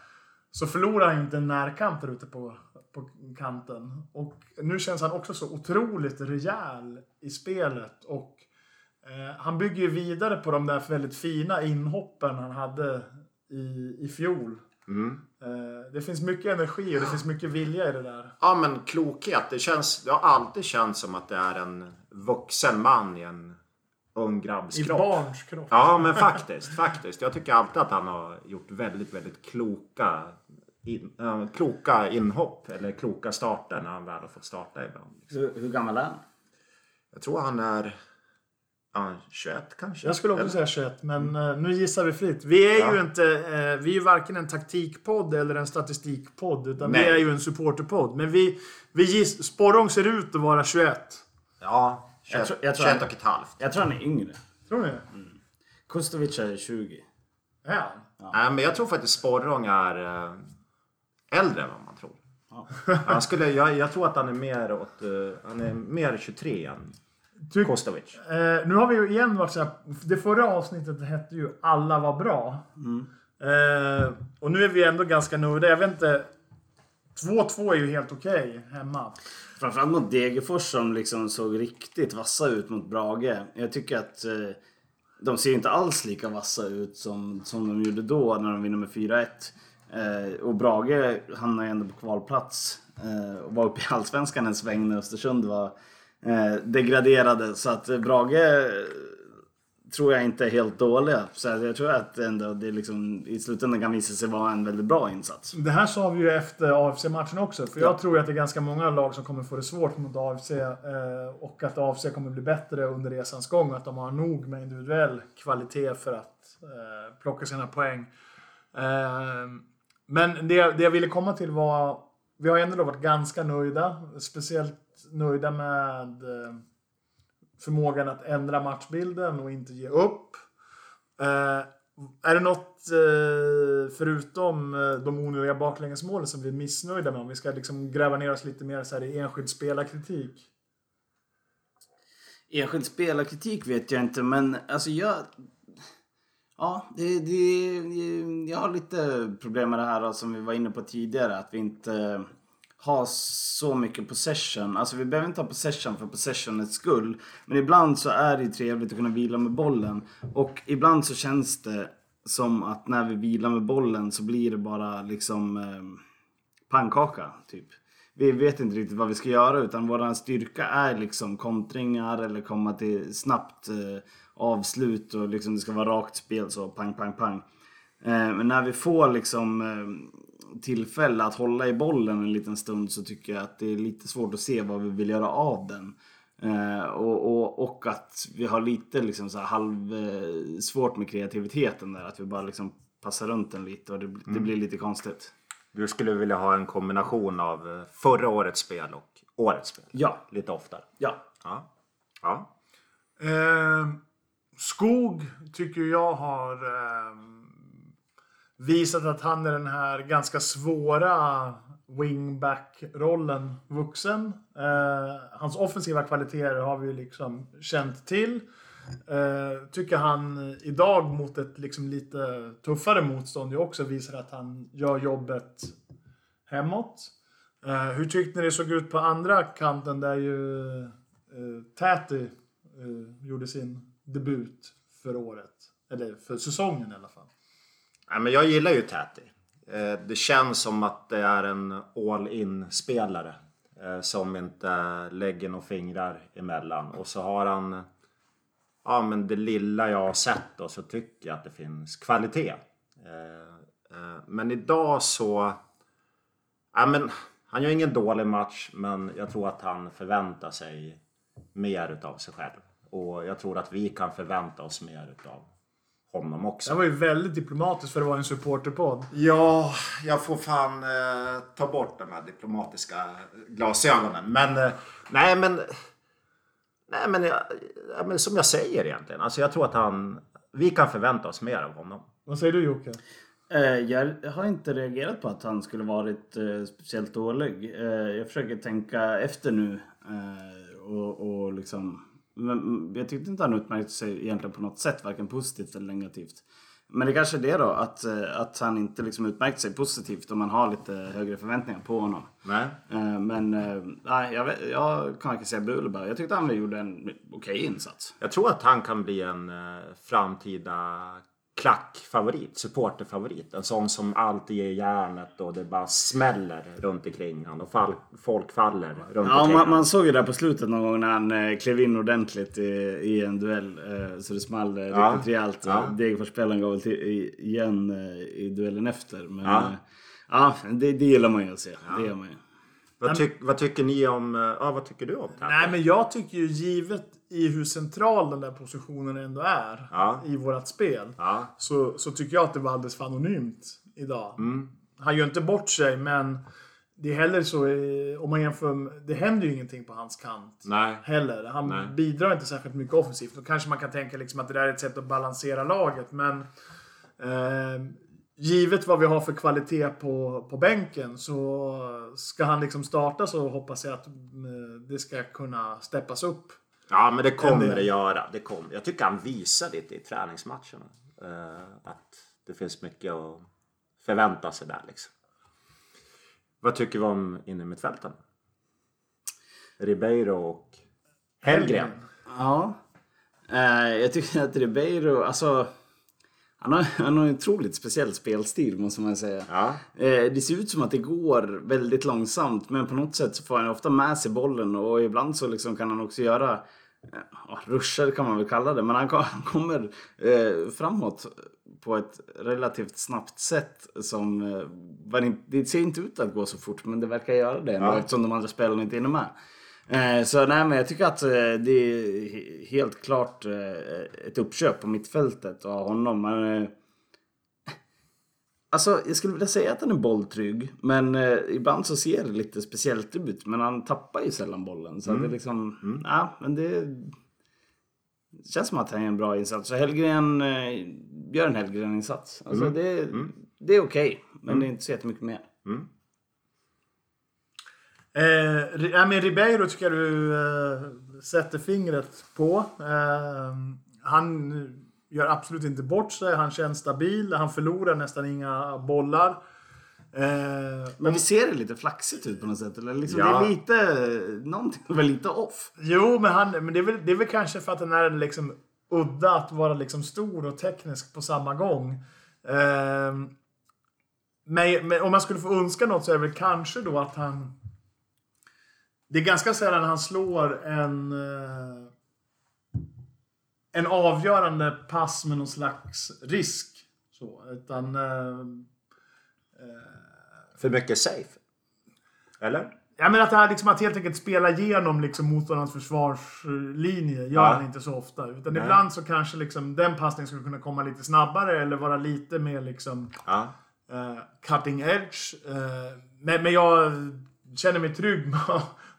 så förlorade han inte en närkamp där ute på, på kanten. Och nu känns han också så otroligt rejäl i spelet. Och eh, han bygger ju vidare på de där väldigt fina inhoppen han hade i, i fjol. Eh, Det finns mycket energi och det finns mycket vilja i det där. Ja, men klokhet. Det, känns, det har alltid känts som att det är en vuxen man i en ung grabbs I kropp. barns kropp. Ja, men faktiskt. faktiskt. Jag tycker alltid att han har gjort väldigt, väldigt kloka, in, äh, kloka inhopp. Eller kloka starter när han väl har fått starta ibland. Liksom. Hur, hur gammal är han? Jag tror han är ja, 21 kanske. Jag skulle också Eller? säga 21, men eh, nu gissar vi fritt. Vi är Ja. ju inte, eh, vi är ju varken en taktikpodd eller en statistikpodd, utan vi Nej. är ju en supporterpodd. Men vi, vi giss, Sporrong ser ut att vara 21. Ja, 21, Jag tror- jag tror 21 han- och ett halvt. Jag tror han är yngre. Tror ni? Kustovic är 20. Är han? Nej, men jag tror faktiskt Sporrong är äh, äldre än vad man tror. Han skulle, jag, jag tror att han är mer åt, eh, han är mer 23 än Tyck- Kostovic. Eh, nu har vi ju igen varit så här, Det förra avsnittet hette ju Alla var bra. Eh, och nu är vi ändå ganska nöjda. Jag vet inte. 2-2 är ju helt okej hemma. Framförallt mot Degerfors som liksom såg riktigt vassa ut mot Brage. Jag tycker att eh, de ser inte alls lika vassa ut som, som de gjorde då när de vinner med 4-1. Eh, och Brage hamnar ju ändå på kvalplats. Eh, och var uppe i Allsvenskan en sväng när Östersund var degraderade. Så att eh, Brage eh, tror jag inte är helt dåliga. Så jag tror att ändå det liksom, i slutändan kan visa sig vara en väldigt bra insats. Det här sa vi ju efter AFC-matchen också. För jag tror att det är ganska många lag som kommer få det svårt mot AFC. Eh, och att AFC kommer bli bättre under resans gång. Och att de har nog med individuell kvalitet för att eh, plocka sina poäng. Eh, men det, det jag ville komma till var... Vi har ändå varit ganska nöjda. Speciellt nöjda med eh, förmågan att ändra matchbilden och inte ge upp. Eh, är det något eh, förutom de onödiga baklängesmålen som vi är missnöjda med? Om vi ska liksom gräva ner oss lite mer så här i enskild spelarkritik. Enskild spelarkritik vet jag inte, men alltså jag... Ja, det, det, jag har lite problem med det här som vi var inne på tidigare. Att vi inte ha så mycket possession. Alltså vi behöver inte ha possession för possessionets skull. Men ibland så är det ju trevligt att kunna vila med bollen. Och ibland så känns det som att när vi vilar med bollen så blir det bara liksom eh, pannkaka, typ. Vi vet inte riktigt vad vi ska göra utan våran styrka är liksom kontringar eller komma till snabbt eh, avslut och liksom det ska vara rakt spel så pang, pang, pang. Eh, men när vi får liksom eh, tillfälle att hålla i bollen en liten stund så tycker jag att det är lite svårt att se vad vi vill göra av den. Eh, och, och, och att vi har lite liksom så här halv eh, svårt med kreativiteten där. Att vi bara liksom passar runt den lite och det, det blir lite konstigt. Du skulle vilja ha en kombination av eh, förra årets spel och årets spel. Ja, Lite oftare. ja. Ja. ja. Eh, Skog tycker jag har eh, visat att han är den här ganska svåra wingback-rollen vuxen. Eh, hans offensiva kvaliteter har vi ju liksom känt till. Eh, tycker han idag mot ett liksom lite tuffare motstånd ju också visar att han gör jobbet hemåt. Eh, hur tyckte ni det såg ut på andra kanten där ju eh, Täty eh, gjorde sin debut för året? Eller för säsongen i alla fall. Ja, men jag gillar ju Täti. Eh, det känns som att det är en all-in-spelare. Eh, som inte lägger några fingrar emellan. Och så har han... Ja men det lilla jag har sett då så tycker jag att det finns kvalitet. Eh, men idag så... Ja, men han gör ingen dålig match, men jag tror att han förväntar sig mer utav sig själv. Och jag tror att vi kan förvänta oss mer utav honom också. Det var ju väldigt diplomatiskt för att vara en supporterpodd. Ja, jag får fan eh, ta bort de här diplomatiska glasögonen. Men eh, nej, men... Nej, men, jag, ja, men som jag säger egentligen. Alltså jag tror att han... Vi kan förvänta oss mer av honom. Vad säger du Jocke? Eh, Jag har inte reagerat på att han skulle varit eh, speciellt dålig. Eh, Jag försöker tänka efter nu. Och, och liksom, men jag tyckte inte han utmärkte sig egentligen på något sätt, varken positivt eller negativt. Men det kanske är det då, att, eh, att han inte liksom utmärkte sig positivt om man har lite högre förväntningar på honom. Nej. Eh, Men eh, nej, jag, vet, jag kan inte säga bu eller. Jag tyckte han gjorde en okej insats. Jag tror att han kan bli en framtida klackfavorit, supporterfavorit. En sån som alltid ger järnet och det bara smäller runt omkring han och fall, folk faller runt Ja, omkring man, han. man såg ju det på slutet någon gång när han eh, klev in ordentligt i, i en duell. Eh, så det small eh, Ja. riktigt rejält. Ja. Degerfors-spelaren gav väl till, i, igen eh, i duellen efter. Men Ja. ja, ja det, det gillar man ju att se. Det gör man ju. Vad, tyck, vad tycker ni om... eh, Ja, vad tycker du om Tapper? Nej, men jag tycker ju givet i hur central den där positionen ändå är Ja. i vårat spel. Ja. Så, så tycker jag att det var alldeles för anonymt idag. Mm. Han gör inte bort sig, men det är heller så, om man jämför, med- det händer ju ingenting på hans kant. Nej. Heller. Han Nej. bidrar inte särskilt mycket offensivt. Då kanske man kan tänka liksom att det där är ett sätt att balansera laget, men eh, givet vad vi har för kvalitet på, på bänken så ska han liksom starta så hoppas jag att eh, det ska kunna steppas upp. Ja, men det kommer det göra. Det kommer. Jag tycker han visar lite i träningsmatcherna. eh, att det finns mycket att förvänta sig där liksom. Vad tycker vi om inne mittfälten? Ribeiro och Hellgren. Ja. Eh, jag tycker att Ribeiro, alltså... Han har, han har en otroligt speciell spelstil måste man säga. Ja. Eh, det ser ut som att det går väldigt långsamt men på något sätt så får han ofta med sig bollen och ibland så liksom kan han också göra eh, ja, ruscher kan man väl kalla det men han, han kommer eh, framåt på ett relativt snabbt sätt som eh, det ser inte ut att gå så fort men det verkar göra det Ja. eftersom de andra spelarna inte hinner med. Eh, så nej men jag tycker att eh, det är he- helt klart eh, ett uppköp på mittfältet och honom. Men, Alltså, jag skulle vilja säga att han är bolltrygg. Men ibland så ser det lite speciellt ut. Men han tappar ju sällan bollen. Så det är liksom... Ja, men det... Det känns som att han gör en bra insats. Så Hellgren eh, gör en Hellgren-insats. Alltså det, det är okej. men det är inte så jättemycket mer. Eh, ja, men Ribeiro tycker jag du eh, sätter fingret på. Eh, han gör absolut inte bort sig. Han känns stabil. Han förlorar nästan inga bollar. Eh, Men vi ser det lite flaxigt ut på något sätt. Eller liksom, Ja. Det är lite... Någonting är väl lite off. jo, men, han, men det, är väl, det är väl kanske för att den är liksom udda att vara liksom stor och teknisk på samma gång. Eh, men, men om man skulle få önska något så är det väl kanske då att han... Det är ganska sällan han slår en... eh, En avgörande pass med någon slags risk. Så, utan... eh, För mycket safe. Eller? Jag menar att det här liksom att helt enkelt spela igenom liksom motståndarens försvarslinje gör Ja. han inte så ofta. Utan Nej. ibland så kanske liksom den passningen skulle kunna komma lite snabbare eller vara lite mer liksom Ja. eh, cutting edge. Eh, men, men jag känner mig trygg med,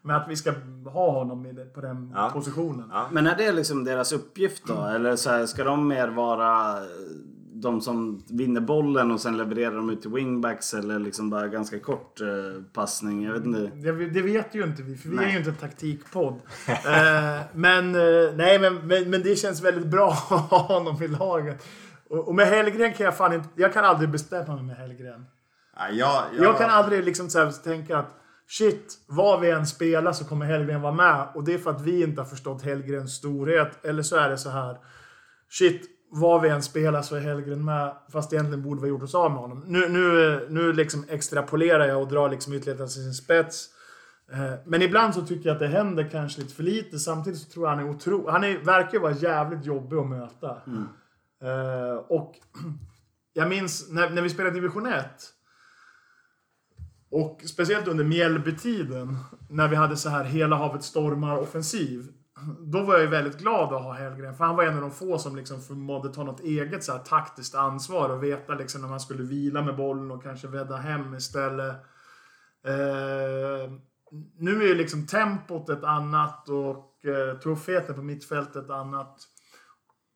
med att vi ska ha honom på den Ja. positionen. Ja. Men är det liksom deras uppgift då? Eller så här, ska de mer vara de som vinner bollen och sen levererar de ut till wingbacks eller liksom bara ganska kort eh, passning? Jag vet inte. Det, det vet ju inte vi, för vi Nej. är ju inte en taktikpodd. eh, men, eh, nej, men, men, men det känns väldigt bra att ha honom i laget. Och, och med Hellgren kan jag fan inte... Jag kan aldrig bestämma mig med Hellgren. Ja, jag, jag, Jag kan aldrig liksom så här tänka att shit, vad vi än spelar så kommer Hellgren vara med. Och det är för att vi inte har förstått Hellgrens storhet. Eller så är det så här. Shit, vad vi än spelar så är Hellgren med. Fast egentligen borde vi ha gjort oss av med honom. Nu, nu, nu liksom extrapolerar jag och drar liksom ytterligare till sin spets. Eh, Men ibland så tycker jag att det händer kanske lite för lite. Samtidigt så tror jag han är otro... Han är, verkar vara jävligt jobbig att möta. Eh, och jag minns när, när vi spelade division 1. Och speciellt under Mjällbytiden, när vi hade så här hela havet stormar offensiv. Då var jag ju väldigt glad att ha Hellgren, för han var en av de få som liksom förmådde ta något eget så här taktiskt ansvar och veta liksom när man skulle vila med bollen och kanske vädda hem istället. Eh, nu är ju liksom tempot ett annat och eh, tuffheten på mittfältet ett annat.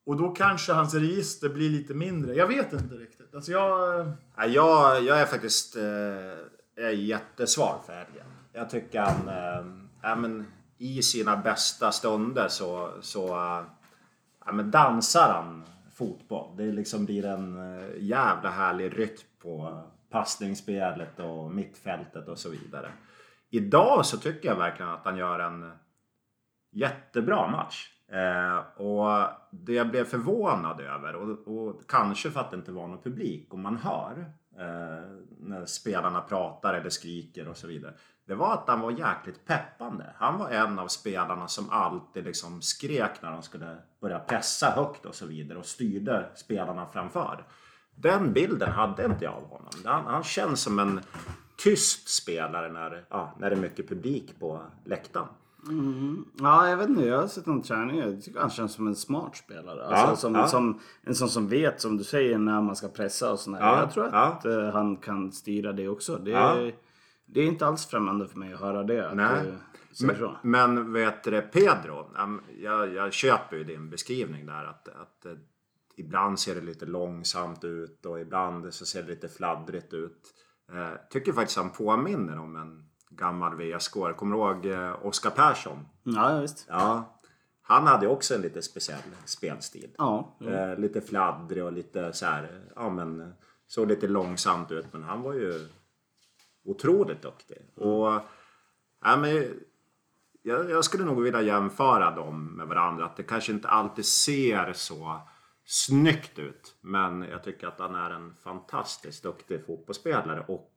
Och då kanske hans register blir lite mindre. Jag vet inte riktigt. Alltså jag... Eh, ja, jag, jag är faktiskt eh, är jättesvag för Helgen. Jag tycker han... äh, äh, men, I sina bästa stunder så, så äh, men dansar han fotboll. Det liksom blir en eh, jävla härlig rytm på passningsspelet och mittfältet och så vidare. Idag så tycker jag verkligen att han gör en jättebra match. Eh, och det jag blev förvånad över, och, och, kanske för att det inte var någon publik och man hör Eh, när spelarna pratar eller skriker och så vidare. Det var att han var jäkligt peppande. Han var en av spelarna som alltid liksom skrek när de skulle börja pressa högt och så vidare och styrde spelarna framför. Den bilden hade inte jag av honom. Han, han känns som en tyst spelare när, ja, när det är mycket publik på läktaren. Mm. Ja, jag vet inte. Jag har sett en träning. Jag tycker han känns som en smart spelare. Alltså, Ja, som, ja. som, en sån som vet, som du säger, när man ska pressa och sådär. Ja, jag tror att eh, han kan styra det också. Det, är, det är inte alls främmande för mig att höra det. Att Nej. säger så. Men, men vet du Pedro, jag, jag köper ju din beskrivning där att, att eh, ibland ser det lite långsamt ut och ibland så ser det lite fladdrigt ut. Eh, tycker faktiskt han påminner om en gammal VSK. Kommer du ihåg eh, Oskar Persson? Ja, visst. Ja. Han hade också en lite speciell spelstil. Ja, ja. Eh, lite fladdrig och lite så här, ja men såg lite långsamt ut men han var ju otroligt duktig. Och ja, men, jag, jag skulle nog vilja jämföra dem med varandra. Att det kanske inte alltid ser så snyggt ut. Men jag tycker att han är en fantastiskt duktig fotbollsspelare och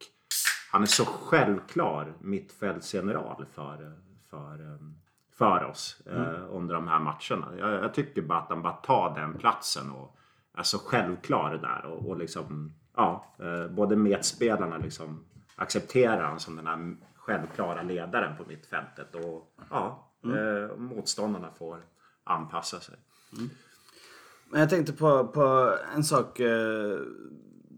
han är så självklar mittfältsgeneral för, för, för oss eh, under de här matcherna. Jag, jag tycker bara att han bara tar den platsen och är så självklar där och, och liksom ja, eh, både medspelarna liksom accepterar han som den här självklara ledaren på mittfältet och ja, eh, motståndarna får anpassa sig. Men jag tänkte på, på en sak eh,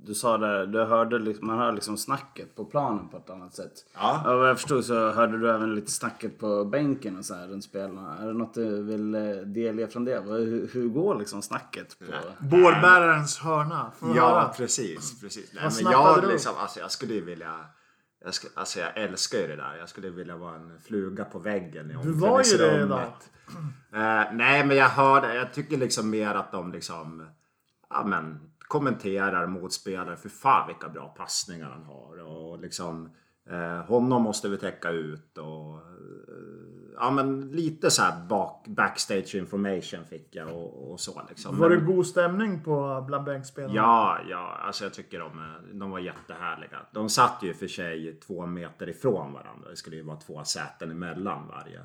du sa där. Du hörde man hör liksom snacket på planen på ett annat sätt. Ja. Och vad jag förstod så hörde du även lite snacket på bänken och så här runt spelarna. Är det något du vill eh, delge från det? Hur, hur går liksom snacket på... Bårbärarens hörna. Får Ja, höra? precis. precis. Nej, Vad men jag, du liksom, alltså, jag skulle ju vilja... Jag, ska, alltså, jag älskar ju det där. Jag skulle vilja vara en fluga på väggen i Du var ju det idag. Eh, nej, men jag hörde... Jag tycker liksom mer att de liksom... Ja, men kommenterar motspelare. För fan vilka bra passningar han har. Och liksom... Eh, honom måste vi täcka ut och... Eh, ja, men lite så här bak, backstage information fick jag och, och så liksom. Var det god stämning på bland bänkspelarna? Ja, ja, alltså jag tycker de, är- de var jättehärliga. De satt ju för sig två meter ifrån varandra. Det skulle ju vara två säten emellan varje.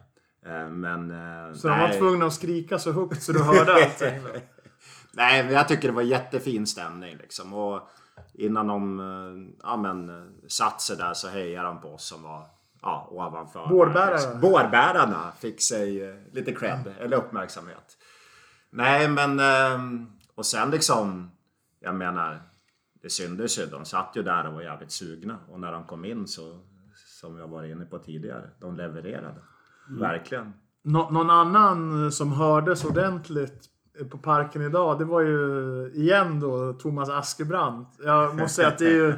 Eh, Men... eh, Så de var tvungna att skrika så högt så du hörde allting? Nej, men jag tycker det var jättefin stämning liksom. Och innan de eh, ja, men, satt sig där så hejade de på oss som var ja, ovanför. Bårbärare. Liksom. Bårbärarna fick sig eh, lite cred, eller uppmärksamhet. Nej, men... eh, Och sen liksom... Jag menar, det syntes ju. De satt ju där och var jävligt sugna. Och när de kom in så, som jag var inne på tidigare, de levererade. Verkligen. Nå- någon annan som hördes ordentligt på parken idag, det var ju igen då Thomas Askebrandt. Jag måste säga att det är ju...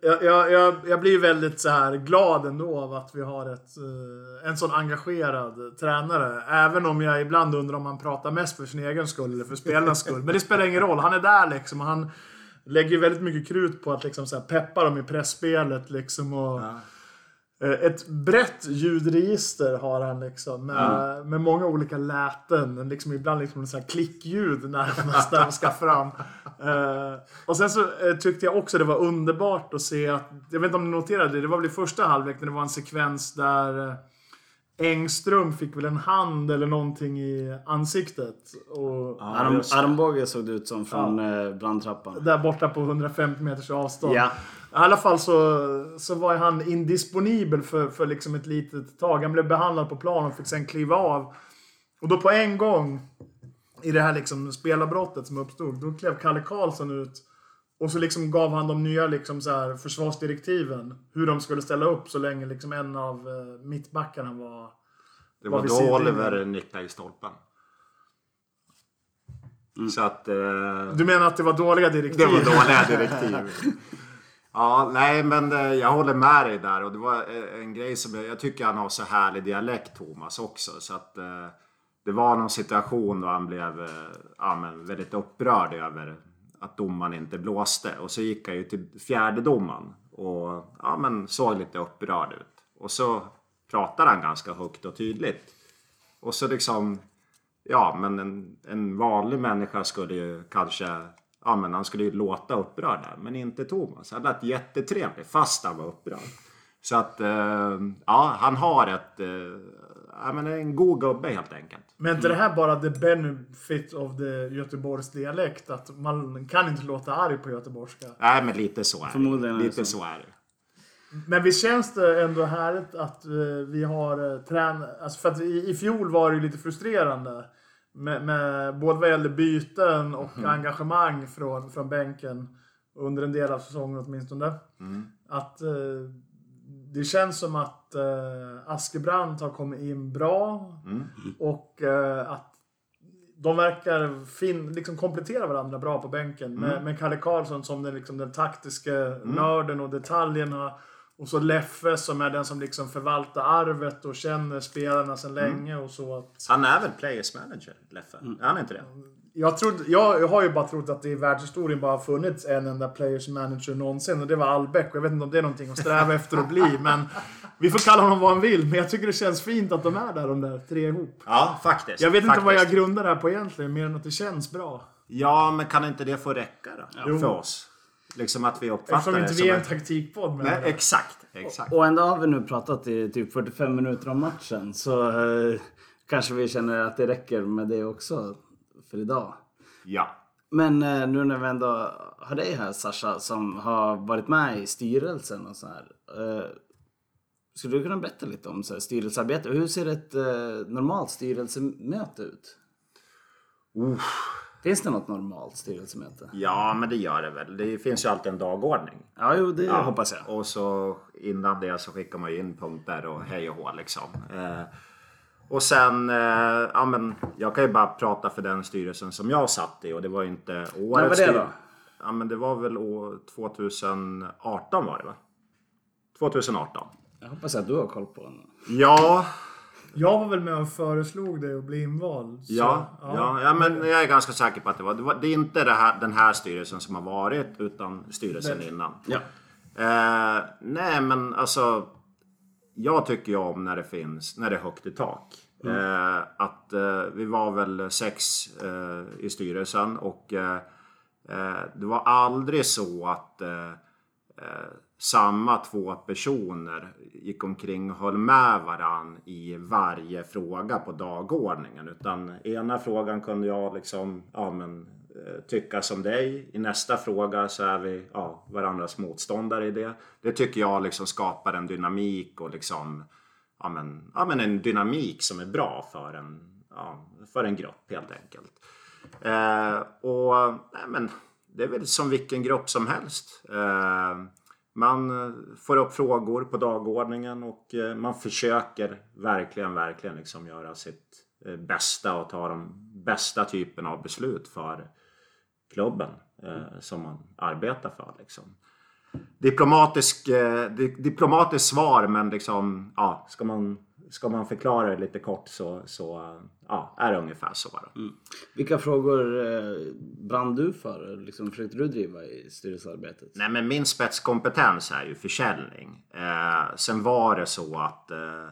Jag, jag, jag, blir väldigt så här glad ändå av att vi har ett, eh, en sån engagerad tränare. Även om jag ibland undrar om han pratar mest för sin egen skull eller för spelarnas skull. Men det spelar ingen roll. Han är där liksom. och Han lägger väldigt mycket krut på att liksom så här peppa dem i pressspelet liksom. Och, ja ett brett ljudregister har han liksom med, med många olika läten. Liksom ibland liksom så här klickljud närmast när de ska fram. Eh, och sen så eh, tyckte jag också det var underbart att se att, jag vet inte om ni noterade det, det var väl i första halvlek när det var en sekvens där Engström fick väl en hand eller någonting i ansiktet. Och Arm, armbåge såg det ut som från ja. brandtrappan. Där borta på 150 meters avstånd. Ja. I alla fall så, så var han indisponibel för, för liksom ett litet tag. Han blev behandlad på plan och fick sen kliva av. Och då på en gång, i det här liksom spelarbrottet som uppstod, då klev Kalle Karlsson ut. Och så liksom gav han de nya liksom så här försvarsdirektiven. Hur de skulle ställa upp så länge liksom en av uh, mittbackarna var... Det var, var då Oliver nickade i stolpen. Mm. Så att... Uh, du menar att det var dåliga direktiv? Det var dåliga direktiv. Ja, nej men eh, jag håller med dig där och det var eh, en grej som jag, jag tycker han har så härlig dialekt Thomas också så att eh, det var någon situation då han blev eh, ja, men väldigt upprörd över att domaren inte blåste och så gick han ju till fjärde domaren och ja, men såg lite upprörd ut och så pratade han ganska högt och tydligt och så liksom ja, men en, en vanlig människa skulle ju kanske ja, men han skulle ju låta upprörd där. Men inte Thomas. Han lät jättetrevlig fast han var upprörd. Så att, eh, ja, han har ett, eh, ja, men en god gubbe helt enkelt. Men inte det här bara the benefit of the Göteborgs dialekt? Att man kan inte låta arg på göteborgska? Nej, men lite så är det. Förmodligen lite så. så är det. Men visst känns det ändå härligt att uh, vi har uh, tränat... Alltså för att i, i fjol var det ju lite frustrerande. Med, med, både vad gäller byten och mm. engagemang från, från bänken. Under en del av säsongen åtminstone. Mm. Att eh, det känns som att eh, Askebrandt har kommit in bra. Mm. Och eh, att de verkar fin, liksom komplettera varandra bra på bänken. Med, mm. med Kalle Karlsson som den, liksom, den taktiska mm. nörden och detaljerna. Och så Leffe som är den som liksom förvaltar arvet och känner spelarna sedan mm. länge och så. Att... Han är väl Players Manager, Leffe? Mm. Är han inte det? Jag, trodde, jag, har ju bara trott att det i världshistorien bara har funnits en enda Players Manager någonsin och det var Albeck. Och jag vet inte om det är någonting att sträva efter att bli, men vi får kalla honom vad han vill. Men jag tycker det känns fint att de är där, de där tre ihop. Ja, faktiskt. Jag vet faktiskt. inte vad jag grundar det här på egentligen, mer än att det känns bra. Ja, men kan inte det få räcka då? Ja. För oss? Liksom att vi uppfattar Eftersom det inte vi är en taktikpodd. Nej, exakt. exakt. Och ändå har vi nu pratat i typ 45 minuter om matchen. Så eh, kanske vi känner att det räcker med det också för idag. Ja. Men eh, nu när vi ändå har dig här Sasha som har varit med i styrelsen och så här. Eh, skulle du kunna berätta lite om så här, styrelsearbete? Hur ser ett eh, normalt styrelsemöte ut? Uh. Finns det något normalt styrelsemöte? Ja, men det gör det väl. Det finns ju alltid en dagordning. Ja, jo, det ja. hoppas jag. Och så innan det så skickar man ju in punkter och hej och hå liksom. Eh, och sen, eh, ja men jag kan ju bara prata för den styrelsen som jag satt i och det var ju inte årets När var det då? Ja men det var väl år 2018 var det va? 2018. Jag hoppas att du har koll på den. Ja, jag var väl med och föreslog det att bli invald. Så, ja, ja. ja, men jag är ganska säker på att det var... Det, var, det är inte det här, den här styrelsen som har varit, utan styrelsen det. innan. Ja. Eh, nej, men alltså... Jag tycker ju om när det finns, när det är högt i tak. Mm. Eh, att eh, vi var väl sex eh, i styrelsen och eh, eh, det var aldrig så att samma två personer gick omkring och höll med varann i varje fråga på dagordningen. Utan ena frågan kunde jag liksom, ja men eh, Eh, tycka som dig. I nästa fråga så är vi ja, varandras motståndare i det. Det tycker jag liksom skapar en dynamik och liksom ja, men, ja, men en dynamik som är bra för en, ja, för en grupp helt enkelt. Eh, och nej, men, det är väl som vilken grupp som helst. Eh, man får upp frågor på dagordningen och eh, man försöker verkligen, verkligen liksom göra sitt eh, bästa och ta de bästa typen av beslut för klubben mm. som man arbetar för. Liksom. Diplomatisk, diplomatiskt svar men liksom, ja, ska man ska man förklara det lite kort så, så ja, är det ungefär så. Mm. Vilka frågor eh, brann du för? Liksom, försökte du driva i styrelsearbetet? Nej, men min spetskompetens är ju försäljning. Eh, sen var det så att eh, eh,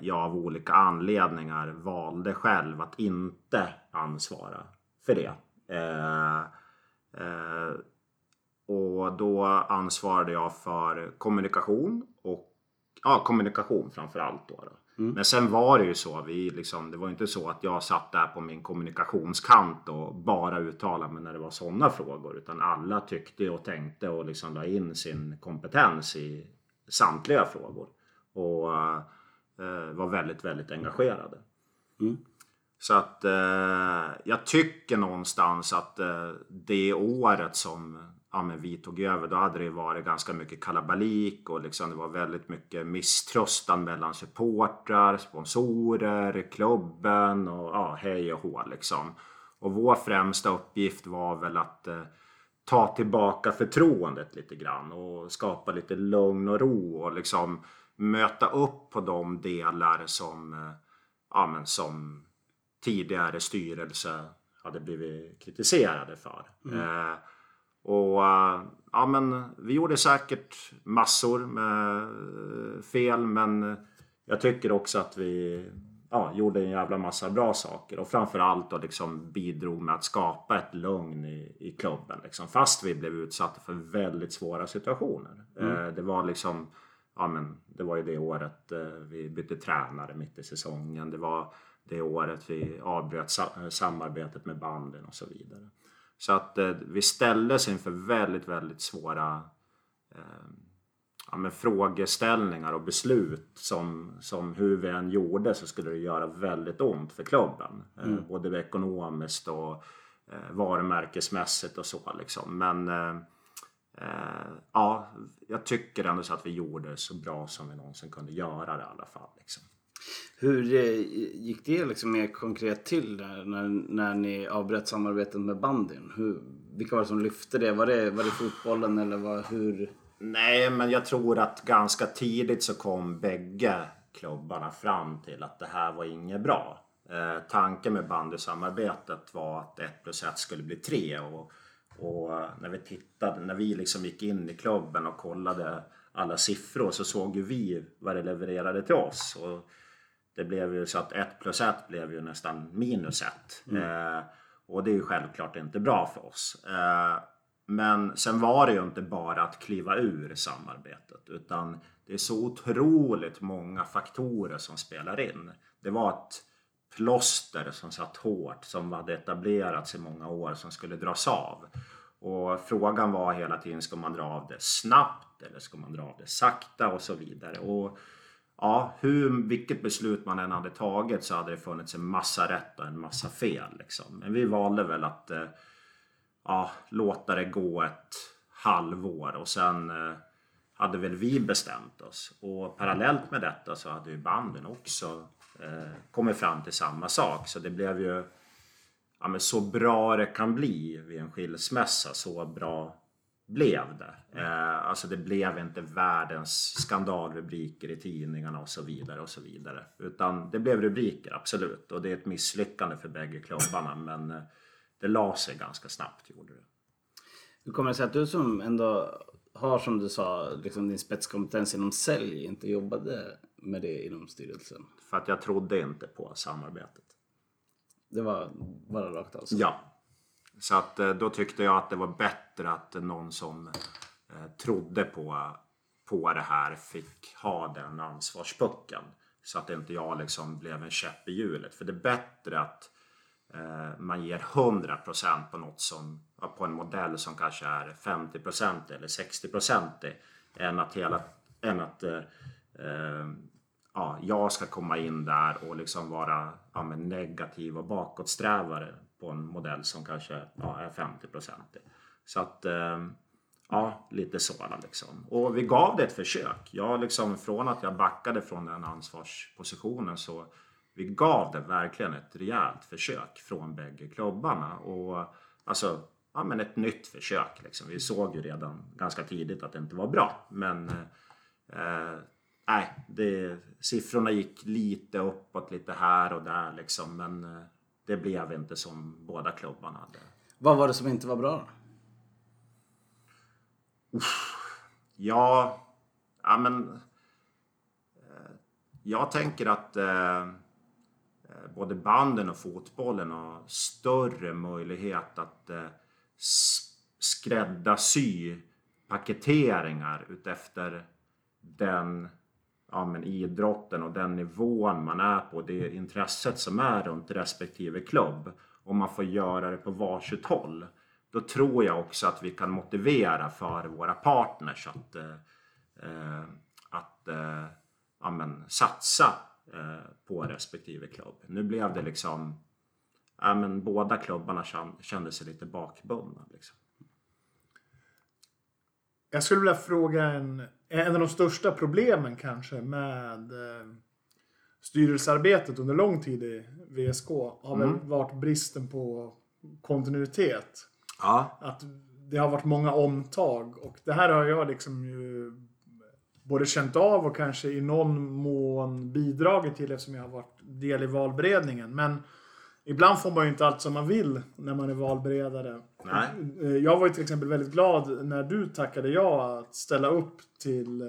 jag av olika anledningar valde själv att inte ansvara för det. Eh, eh, och då ansvarade jag för kommunikation och ja, kommunikation framför allt då. då. Mm. Men sen var det ju så. Vi liksom, det var inte så att jag satt där på min kommunikationskant och bara uttalade mig när det var sådana frågor. Utan alla tyckte och tänkte och liksom la in sin kompetens i samtliga frågor. Och var väldigt, väldigt engagerade. Mm. Så att eh, jag tycker någonstans att eh, det året som ja, vi tog över, då hade det varit ganska mycket kalabalik och liksom det var väldigt mycket misströstan mellan supportrar, sponsorer, klubben och ja, hej och hå liksom. Och vår främsta uppgift var väl att eh, ta tillbaka förtroendet lite grann och skapa lite lugn och ro och liksom möta upp på de delar som, eh, ja, men som tidigare styrelse hade blivit kritiserade för. Mm. Eh, och ja, men vi gjorde säkert massor med fel men jag tycker också att vi ja, gjorde en jävla massa bra saker och framförallt då liksom bidrog med att skapa ett lugn i, i klubben. Liksom, fast vi blev utsatta för väldigt svåra situationer. Mm. Eh, det var liksom ja, men det var ju det året eh, vi bytte tränare mitt i säsongen. Det var det året vi avbröt samarbetet med banden och så vidare. Så att eh, vi ställdes inför väldigt, väldigt svåra eh, ja, men frågeställningar och beslut som, som hur vi än gjorde så skulle det göra väldigt ont för klubben. Eh, mm. Eh, både ekonomiskt och eh, varumärkesmässigt och så liksom. Men eh, eh, ja, jag tycker ändå så att vi gjorde så bra som vi någonsin kunde göra det i alla fall. Liksom. Hur eh, gick det liksom mer konkret till där, när, när ni avbröt samarbetet med bandyn? Hur, vilka var det som lyfte det? Var det, var det fotbollen eller var, hur? Nej, men jag tror att ganska tidigt så kom bägge klubbarna fram till att det här var inget bra. Eh, tanken med bandysamarbetet var att 1 plus 1 skulle bli 3 och, och när vi tittade, när vi liksom gick in i klubben och kollade alla siffror så såg ju vi vad det levererade till oss. Och det blev ju så att 1 plus 1 blev ju nästan minus 1. Mm. Eh, och det är ju självklart inte bra för oss. Eh, men sen var det ju inte bara att kliva ur samarbetet utan det är så otroligt många faktorer som spelar in. Det var ett plåster som satt hårt som hade etablerats i många år som skulle dras av. Och frågan var hela tiden, ska man dra av det snabbt eller ska man dra av det sakta och så vidare. Och ja, hur, vilket beslut man än hade tagit så hade det funnits en massa rätt och en massa fel. Liksom. Men vi valde väl att eh, ja, låta det gå ett halvår och sen eh, hade väl vi bestämt oss. Och parallellt med detta så hade ju banden också Eh, kommer kommit fram till samma sak. Så det blev ju ja, men så bra det kan bli vid en skilsmässa. Så bra blev det. Eh, alltså det blev inte världens skandalrubriker i tidningarna och så vidare och så vidare. Utan det blev rubriker, absolut. Och det är ett misslyckande för bägge klubbarna. Men eh, det la sig ganska snabbt, gjorde det. Hur kommer det sig att du som ändå har, som du sa, liksom din spetskompetens inom sälj inte jobbade med det inom styrelsen? För att jag trodde inte på samarbetet. Det var bara rakt alltså? Ja, så att eh, då tyckte jag att det var bättre att någon som eh, trodde på, på det här fick ha den ansvarspucken. Så att inte jag liksom blev en käpp i hjulet. För det är bättre att eh, man ger 100% på något som, på en modell som kanske är 50% eller 60% än att, hela, än att eh, ja, jag ska komma in där och liksom vara ja, negativ och bakåtsträvare på en modell som kanske ja, är 50 procentig. Så att eh, ja, lite sådana liksom. Och vi gav det ett försök. Jag liksom, från att jag backade från den ansvarspositionen så vi gav det verkligen ett rejält försök från bägge klubbarna. Och alltså, ja men ett nytt försök liksom. Vi såg ju redan ganska tidigt att det inte var bra. Men eh, nej, det, siffrorna gick lite uppåt, lite här och där liksom. Men eh, det blev inte som båda klubbarna hade. Vad var det som inte var bra då? Ja, ja men... Eh, jag tänker att eh, eh, både banden och fotbollen har större möjlighet att eh, skräddarsy paketeringar utefter den ja, men idrotten och den nivån man är på, det intresset som är runt respektive klubb och man får göra det på varsitt håll. Då tror jag också att vi kan motivera för våra partners att, eh, att eh, ja, men, satsa eh, på respektive klubb. Nu blev det liksom, ja, men, båda klubbarna kände sig lite bakbundna. Liksom. Jag skulle vilja fråga en, en av de största problemen kanske med eh, styrelsearbetet under lång tid i VSK har mm. väl varit bristen på kontinuitet. Ja. Att det har varit många omtag och det här har jag liksom ju både känt av och kanske i någon mån bidragit till eftersom jag har varit del i valberedningen. Men ibland får man ju inte allt som man vill när man är valberedare. Nej. Eh, jag var ju till exempel väldigt glad när du tackade ja att ställa upp till eh,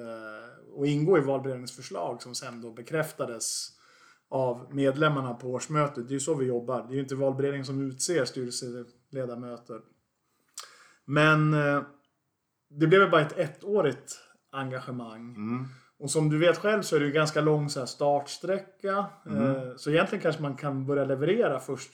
och ingå i valberedningens förslag som sen då bekräftades av medlemmarna på årsmötet. Det är ju så vi jobbar. Det är ju inte valberedningen som utser styrelseledamöter. Men eh, det blev bara ett ettårigt engagemang. Mm. Och som du vet själv så är det ju ganska lång så här, startsträcka. Mm. Så egentligen kanske man kan börja leverera först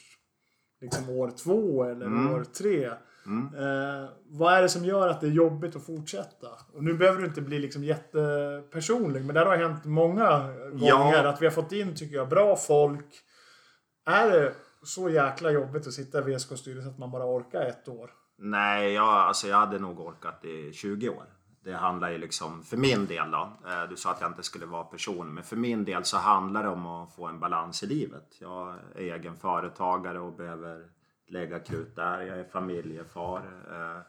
liksom år två eller Mm. år tre. Mm. Eh, vad är det som gör att det är jobbigt att fortsätta? Och nu behöver du inte bli liksom jättepersonlig, men det har hänt många gånger Ja. att vi har fått in, tycker jag, bra folk. Är det så jäkla jobbigt att sitta i VSK styrelse att man bara orkar ett år? Nej, jag, alltså jag hade nog orkat i 20 år. Det handlar ju liksom, för min del då, eh, du sa att jag inte skulle vara person, men för min del så handlar det om att få en balans i livet. Jag är egen företagare och behöver lägga krut där. Jag är familjefar eh,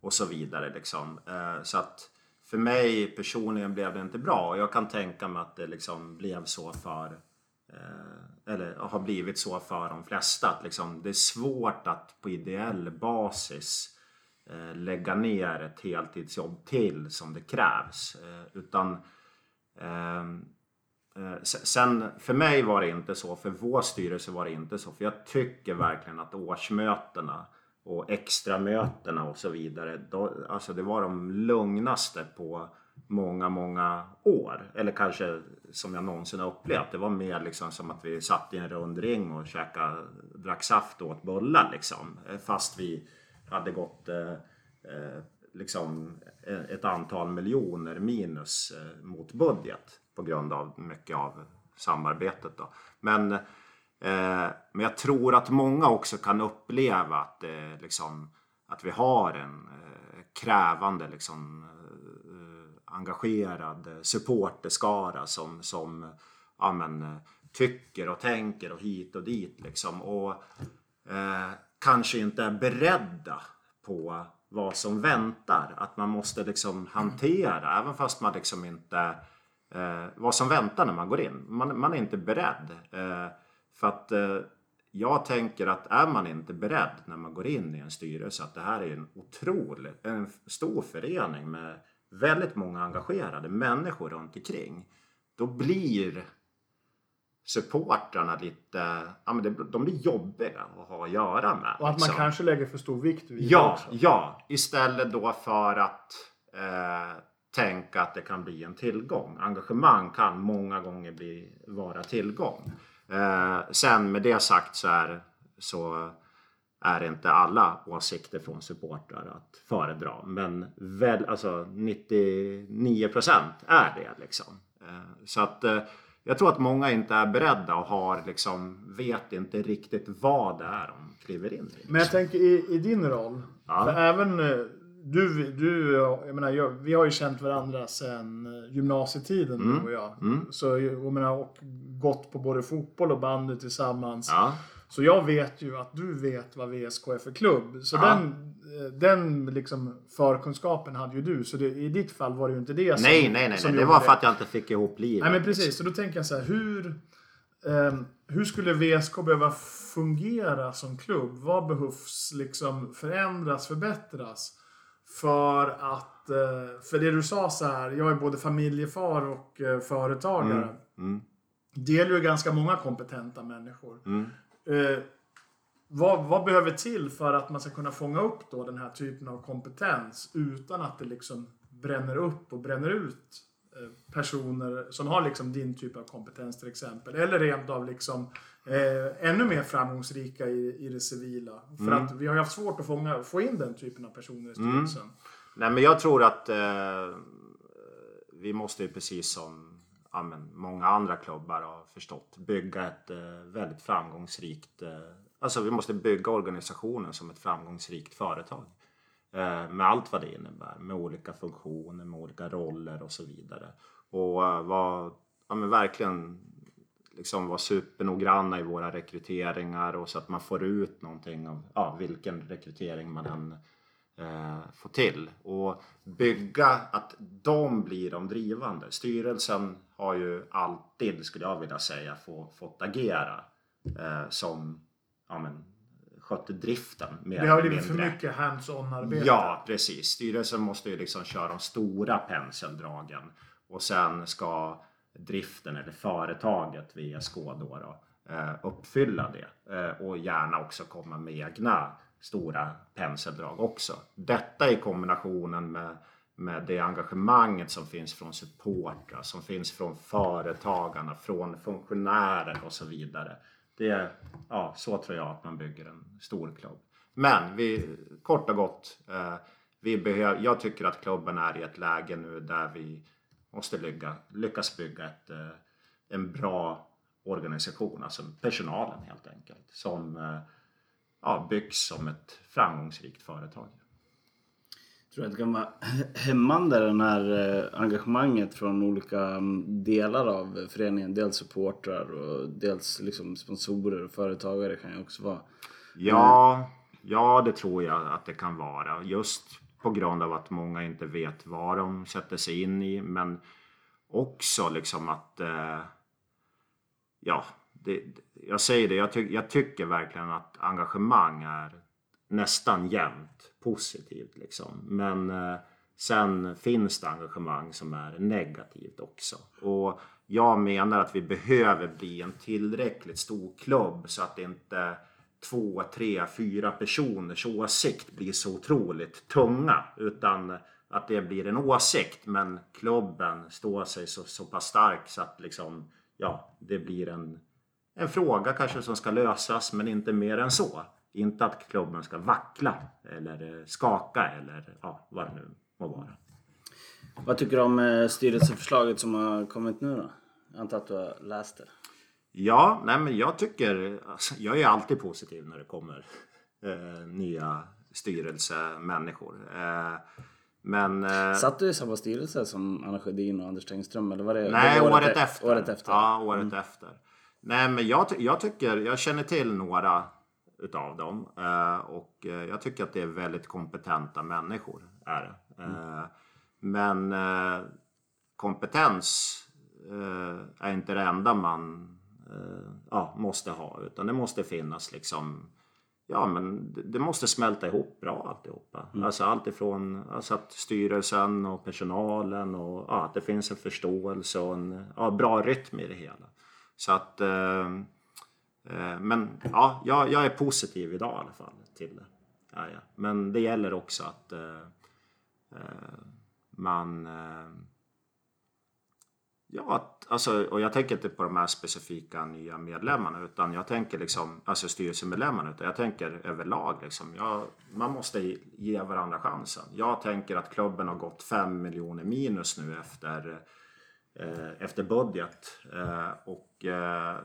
och så vidare liksom. Eh, så att för mig personligen blev det inte bra och jag kan tänka mig att det liksom blev så för eller har blivit så för de flesta. Att liksom, det är svårt att på ideell basis eh, Eh, lägga ner ett heltidsjobb till som det krävs. Eh, utan ehm, eh, Sen för mig var det inte så, för vår styrelse var det inte så. För jag tycker verkligen att årsmötena och extramötena och så vidare. Då, alltså det var de lugnaste på många, många år. Eller kanske som jag någonsin har upplevt. Det var mer liksom som att vi satt i en rund ring och käkade, drack saft och åt bullar liksom. Fast vi hade gått eh, eh liksom eh, ett antal miljoner minus eh, mot budget på grund av mycket av samarbetet. Då. Men, eh, men jag tror att många också kan uppleva att, eh, liksom, att vi har en eh, krävande liksom, eh, engagerad supporterskara som, som ja, men, tycker och tänker och hit och dit. Liksom. Och eh, kanske inte är beredda på vad som väntar. Att man måste liksom hantera, även fast man liksom inte... Eh, vad som väntar när man går in. Man, man är inte beredd. Eh, för att eh, jag tänker att är man inte beredd när man går in i en styrelse att det här är en otrolig, en stor förening med väldigt många engagerade människor runt omkring. Då blir supportrarna lite, ja men det, de blir jobbiga att ha att göra med. Och att man liksom. kanske lägger för stor vikt vid det Ja, också. ja. Istället då för att eh, tänka att det kan bli en tillgång. Engagemang kan många gånger bli, vara tillgång. Eh, sen med det sagt så är, så är inte alla åsikter från supportrar att föredra. Men väl, alltså 99 procent är det liksom. Eh, så att eh, jag tror att många inte är beredda och har liksom, vet inte riktigt vad det är de kliver in i. Men jag tänker i, i din roll. Ja. För även eh, du, du jag menar, jag, vi har ju känt varandra sedan eh, gymnasietiden Mm. du och jag. Mm. Så jag menar, och gått på både fotboll och bandy tillsammans. Ja. Så jag vet ju att du vet vad VSK är för klubb. Så Ja. den, eh, den liksom förkunskapen hade ju du. Så det, i ditt fall var det ju inte det som Nej, nej, nej. nej. Det var för att jag inte fick ihop livet. Nej men precis, så då tänker jag så här, hur, ehm, hur skulle VSK behöva fungera som klubb? Vad behövs liksom förändras, förbättras? För att, eh, för det du sa så här, jag är både familjefar och eh, företagare. Mm. Det gäller ju ganska många kompetenta människor. Mm. Eh, vad, vad behöver till för att man ska kunna fånga upp då den här typen av kompetens utan att det liksom bränner upp och bränner ut eh, personer som har liksom din typ av kompetens till exempel. Eller rent av liksom eh, ännu mer framgångsrika i, i det civila. För mm. att vi har haft svårt att fånga, få in den typen av personer i styrelsen. Mm. Nej men jag tror att eh, vi måste ju precis som ja, men, många andra klubbar har förstått bygga ett eh, väldigt framgångsrikt eh, Alltså vi måste bygga organisationen som ett framgångsrikt företag. Eh, med allt vad det innebär. Med olika funktioner, med olika roller och så vidare. Och eh, var, ja, men verkligen liksom vara supernoggranna i våra rekryteringar och så att man får ut någonting av ja, vilken rekrytering man än eh, får till. Och bygga att de blir de drivande. Styrelsen har ju alltid, skulle jag vilja säga, få, fått agera eh, som ja, men, skötte driften. Mer det har blivit för mycket hands-on arbete. Ja, precis. Styrelsen måste ju liksom köra de stora penseldragen och sen ska driften eller företaget VSK då, då eh, uppfylla det eh, och gärna också komma med egna stora penseldrag också. Detta i kombinationen med, med det engagemanget som finns från supportrar, som finns från företagarna, från funktionärer och så vidare det, ja, så tror jag att man bygger en stor klubb. Men vi, kort och gott, eh, vi behöver, jag tycker att klubben är i ett läge nu där vi måste lycka, lyckas bygga ett, eh, en bra organisation, alltså personalen helt enkelt, som eh, ja, byggs som ett framgångsrikt företag tror att det kan vara hämmande det här eh, engagemanget från olika mm, delar av föreningen. Dels supportrar och dels liksom sponsorer och företagare kan ju också vara. Ja, ja det tror jag att det kan vara. Just på grund av att många inte vet vad de sätter sig in i. Men också liksom att... Eh, ja, det, jag säger det. Jag, ty jag tycker verkligen att engagemang är nästan jämt positivt liksom. Men eh, sen finns det engagemang som är negativt också. Och jag menar att vi behöver bli en tillräckligt stor klubb så att inte två, tre, fyra personers åsikt blir så otroligt tunga. Utan att det blir en åsikt men klubben står sig så, så pass stark så att liksom, ja, det blir en, en fråga kanske som ska lösas men inte mer än så. Inte att klubben ska vackla eller skaka eller ja, vad det nu må vara. Vad tycker du om eh, styrelseförslaget som har kommit nu då? Jag antar att du har läst det? Ja, nej men jag tycker, alltså, jag är alltid positiv när det kommer eh, nya styrelsemänniskor. Eh, men... Eh, Satt du i samma styrelse som Anna Sjödin och Anders Tengström? Eller var det, nej, det året, året, efter. året efter. Ja, året mm. efter. Nej, men jag, jag tycker, jag känner till några utav dem. Eh, och eh, jag tycker att det är väldigt kompetenta människor. Är mm. Men kompetens är inte det enda man ja, måste ha. Utan det måste finnas liksom Ja men det måste smälta ihop bra alltihopa. Mm. Alltså allt ifrån alltså att styrelsen och personalen och ja, att det finns en förståelse och en ja, bra rytm i det hela. Så att eh, eh, men ja, jag, jag, är positiv idag i alla fall till det. Ja, ja. Men det gäller också att eh, eh man... Eh, ja, alltså, och jag tänker inte på de här specifika nya medlemmarna utan jag tänker liksom, alltså styrelsemedlemmarna utan jag tänker överlag liksom. Jag, man måste ge varandra chansen. Jag tänker att klubben har gått 5 miljoner minus nu efter, Eh, efter budget. Eh, och eh,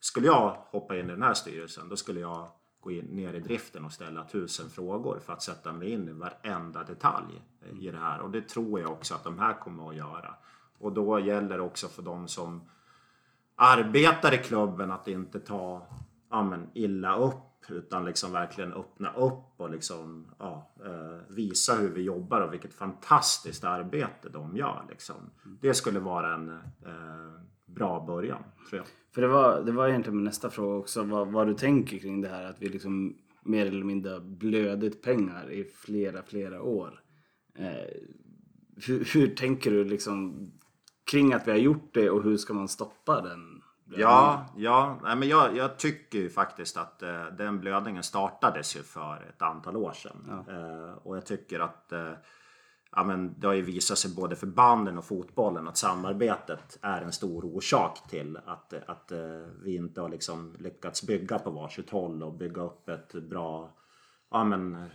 skulle jag hoppa in i den här styrelsen då skulle jag gå in, ner i driften och ställa tusen frågor för att sätta mig in i varenda detalj i det här. Och det tror jag också att de här kommer att göra. Och då gäller det också för de som arbetar i klubben att inte ta ja, men, illa upp utan liksom verkligen öppna upp och liksom, ja, eh, visa hur vi jobbar och vilket fantastiskt arbete de gör. Liksom. Det skulle vara en eh, bra början, tror jag. För det var, det var egentligen min nästa fråga också, vad, vad du tänker kring det här att vi liksom mer eller mindre blödit pengar i flera, flera år. Eh, hur, hur, tänker du liksom kring att vi har gjort det och hur ska man stoppa den? Ja, ja nej, men jag, jag tycker ju faktiskt att eh, den blödningen startades ju för ett antal år sedan. Ja. Eh, och jag tycker att eh, ja, men det har ju visat sig både för banden och fotbollen att samarbetet är en stor orsak till att, att eh, vi inte har liksom lyckats bygga på varsitt håll och bygga upp ett bra ja, men,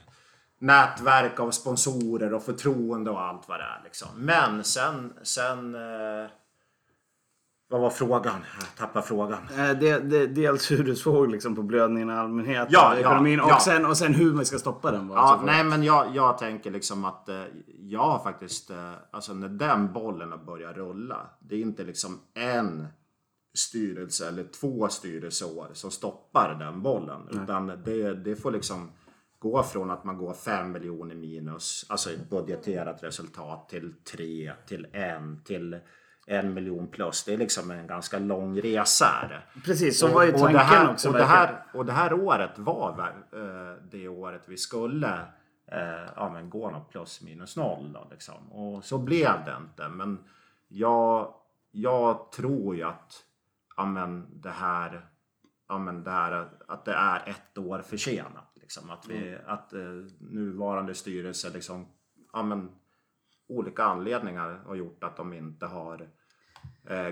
nätverk av sponsorer och förtroende och allt vad det är. Liksom. Men sen, sen eh, vad var frågan? Jag tappade frågan. Eh, det, det, dels hur du såg liksom, på blödningen i allmänhet, Ja, och ja, ekonomin och, ja. Sen, och sen hur man ska stoppa den. Ja, nej men jag, jag tänker liksom att eh, jag har faktiskt, eh, alltså när den bollen har börjat rulla. Det är inte liksom en styrelse eller två styrelseår som stoppar den bollen. Utan det, det får liksom gå från att man går 5 miljoner minus, alltså ett budgeterat resultat, till 3, till 1, till en miljon plus. Det är liksom en ganska lång resa. Precis, så var ju Och- och tanken det här, också. Och det, här, och det här året var eh, det året vi skulle eh, ja, men gå något plus minus noll. Då, liksom. Och så blev det inte. Men jag, jag tror ju att ja, men det här, ja, men det här att det är ett år försenat. Liksom. Att, vi, att eh, nuvarande styrelse liksom, ja, men, olika anledningar har gjort att de inte har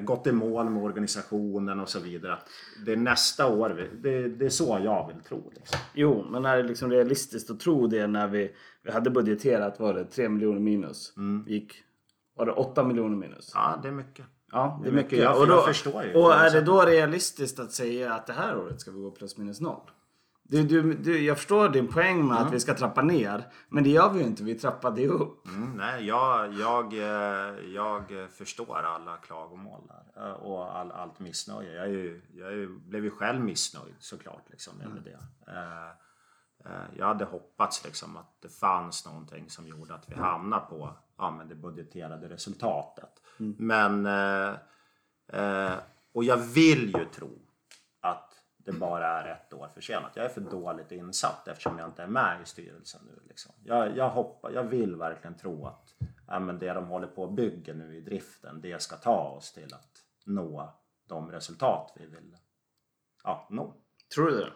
gått i mål med organisationen och så vidare. Det är nästa år, vi, det, det är så jag vill tro. Liksom. Jo, men är det liksom realistiskt att tro det när vi, vi hade budgeterat var det 3 miljoner minus? Vi gick, var det 8 miljoner minus? Ja, det är mycket. Ja, det är mycket. mycket. Jag- och då, jag förstår ju. Och är det då realistiskt att säga att det här året ska vi gå plus minus noll? Du, du, du, jag förstår din poäng med att vi ska trappa ner. Men det gör vi ju inte. Vi trappade ju upp. Mm, nej, jag, jag, eh, jag förstår alla klagomål där, eh, och all, allt missnöje. Jag, är ju, jag är ju, blev ju själv missnöjd såklart liksom, över det. Eh, Jag hade hoppats liksom, att det fanns någonting som gjorde att vi hamnade på ja, men det budgeterade resultatet. Men... Eh, eh, och jag vill ju tro det bara är ett år försenat. Jag är för dåligt insatt eftersom jag inte är med i styrelsen nu. Liksom. Jag, jag, hoppas, jag vill verkligen tro att ja, men det de håller på att bygga nu i driften, det ska ta oss till att nå de resultat vi vill ja, nå. Tror du det?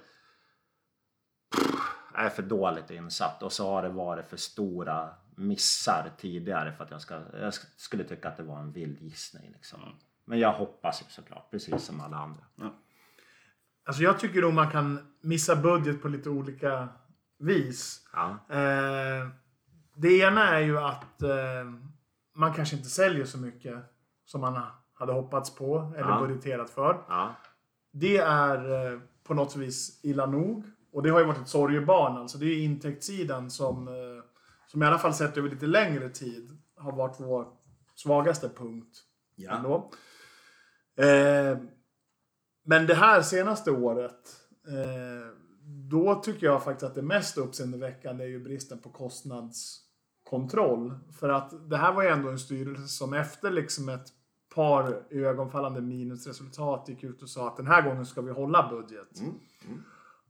Jag är för dåligt insatt och så har det varit för stora missar tidigare för att jag, ska, jag sk- skulle tycka att det var en vild gissning. Liksom. Men jag hoppas ju såklart, precis som alla andra. Alltså jag tycker nog man kan missa budget på lite olika vis. Ja. Eh, det ena är ju att eh, man kanske inte säljer så mycket som man hade hoppats på eller Ja. budgeterat för. Ja. Det är eh, på något vis illa nog. Och det har ju varit ett sorgebarn. Alltså det är intäktssidan som, eh, som i alla fall sett över lite längre tid har varit vår svagaste punkt. Ja. Ändå. Men det här senaste året, eh, då tycker jag faktiskt att det mest uppseendeväckande är ju bristen på kostnadskontroll. För att det här var ju ändå en styrelse som efter liksom ett par ögonfallande minusresultat gick ut och sa att den här gången ska vi hålla budget.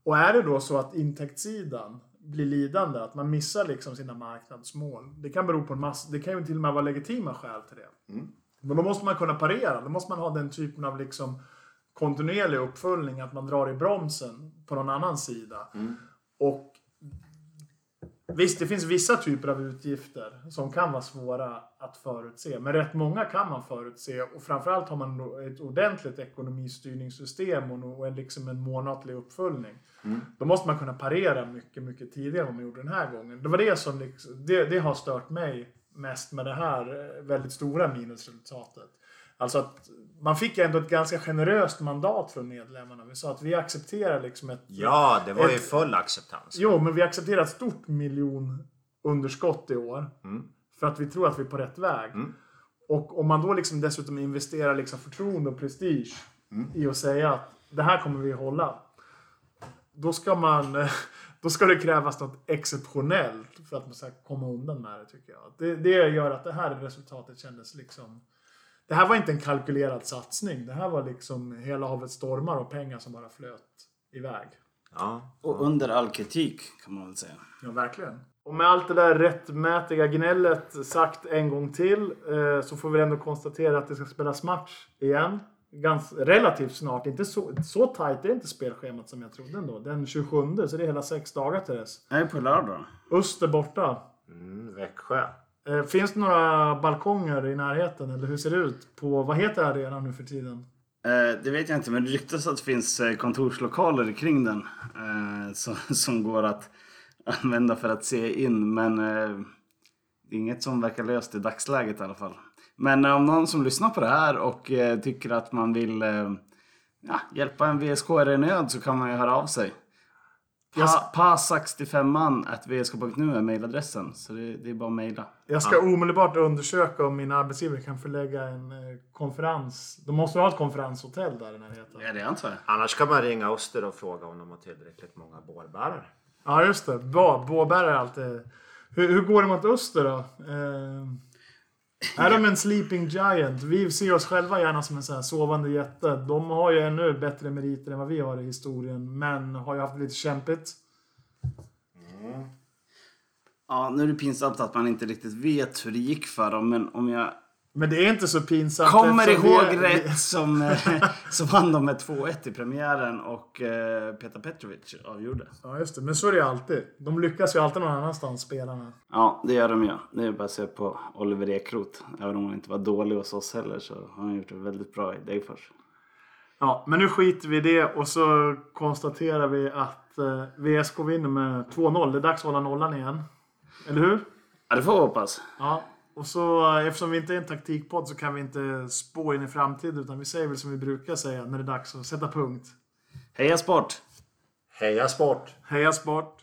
Och är det då så att intäktssidan blir lidande, att man missar liksom sina marknadsmål. Det kan bero på en massa, det kan ju till och med vara legitima skäl till det. Men då måste man kunna parera. Då måste man ha den typen av liksom kontinuerlig uppföljning, att man drar i bromsen på någon annan sida. Och Visst, det finns vissa typer av utgifter som kan vara svåra att förutse. Men rätt många kan man förutse. Och framförallt har man ett ordentligt ekonomistyrningssystem och en, liksom en månatlig uppföljning. Då måste man kunna parera mycket, mycket tidigare än vad man gjorde den här gången. Det var det som liksom, det, det har stört mig mest med det här eh, väldigt stora minusresultatet. Alltså att man fick ändå ett ganska generöst mandat från medlemmarna. Vi sa att vi accepterar liksom ett... Ja, det var ju Ett- full acceptans. Jo, men vi accepterar ett stort miljonunderskott i år. För att vi tror att vi är på rätt väg. Och om man då liksom dessutom investerar liksom förtroende och prestige i att säga att det här kommer vi hålla. Då ska man... Då ska det krävas något exceptionellt för att man ska komma undan med det tycker jag. Det, det gör att det här resultatet kändes liksom... Det här var inte en kalkylerad satsning. Det här var liksom hela havet stormar och pengar som bara flöt iväg. Ja. Och under all kritik kan man väl säga. Ja, verkligen. Och med allt det där rättmätiga gnället sagt en gång till eh, så får vi ändå konstatera att det ska spelas match igen. Ganska, relativt snart. Inte så, så tajt är inte spelschemat som jag trodde ändå. Den 27, så det är hela sex dagar till dess. Nej, på lördag. Öster borta. Mm, Växjö. Eh, finns det några balkonger i närheten? Eller hur ser det ut? På, vad heter arenan nu för tiden? Eh, det vet jag inte, men det ryktas att det finns eh, kontorslokaler kring den eh, som, som går att använda för att se in. Men eh, det är inget som verkar löst i dagsläget i alla fall. Men eh, om någon som lyssnar på det här och eh, tycker att man vill eh, ja, hjälpa en VSK i nöd så kan man ju höra av sig. Pa, pa65an vsk.nu är mejladressen. Så det, det, är bara att mejla. Jag ska ja. omedelbart undersöka om min arbetsgivare kan förlägga en eh, konferens. De måste ha ett konferenshotell där i närheten. Ja, det antar jag. Annars kan man ringa Öster och fråga om de har tillräckligt många bårbärare. Ja, just det. bårbärare är alltid... Hur, hur, går det mot Öster då? Eh... Är de en sleeping giant? Vi ser oss själva gärna som en sån här sovande jätte. De har ju ännu bättre meriter än vad vi har i historien, men har ju haft det lite kämpigt. Mm. Ja, nu är det pinsamt att man inte riktigt vet hur det gick för dem, men om jag men det är inte så pinsamt. Kommer ihåg vi... rätt som, eh, som vann de med 2-1 i premiären och eh, Petar Petrovic avgjorde. Ja, just det. Men så är det ju alltid. De lyckas ju alltid någon annanstans, spelarna. Ja, det gör de ju. Det är bara att se på Oliver Ekroth. Även om han inte var dålig hos oss heller så har han gjort det väldigt bra i Degerfors. Ja, men nu skiter vi i det och så konstaterar vi att eh, VSK vinner med 2-0. Det är dags att hålla nollan igen. Eller hur? Ja, det får vi hoppas. Ja, och så eftersom vi inte är en taktikpodd så kan vi inte spå in i framtiden utan vi säger väl som vi brukar säga när det är dags att sätta punkt. Heja sport! Heja sport! Heja sport!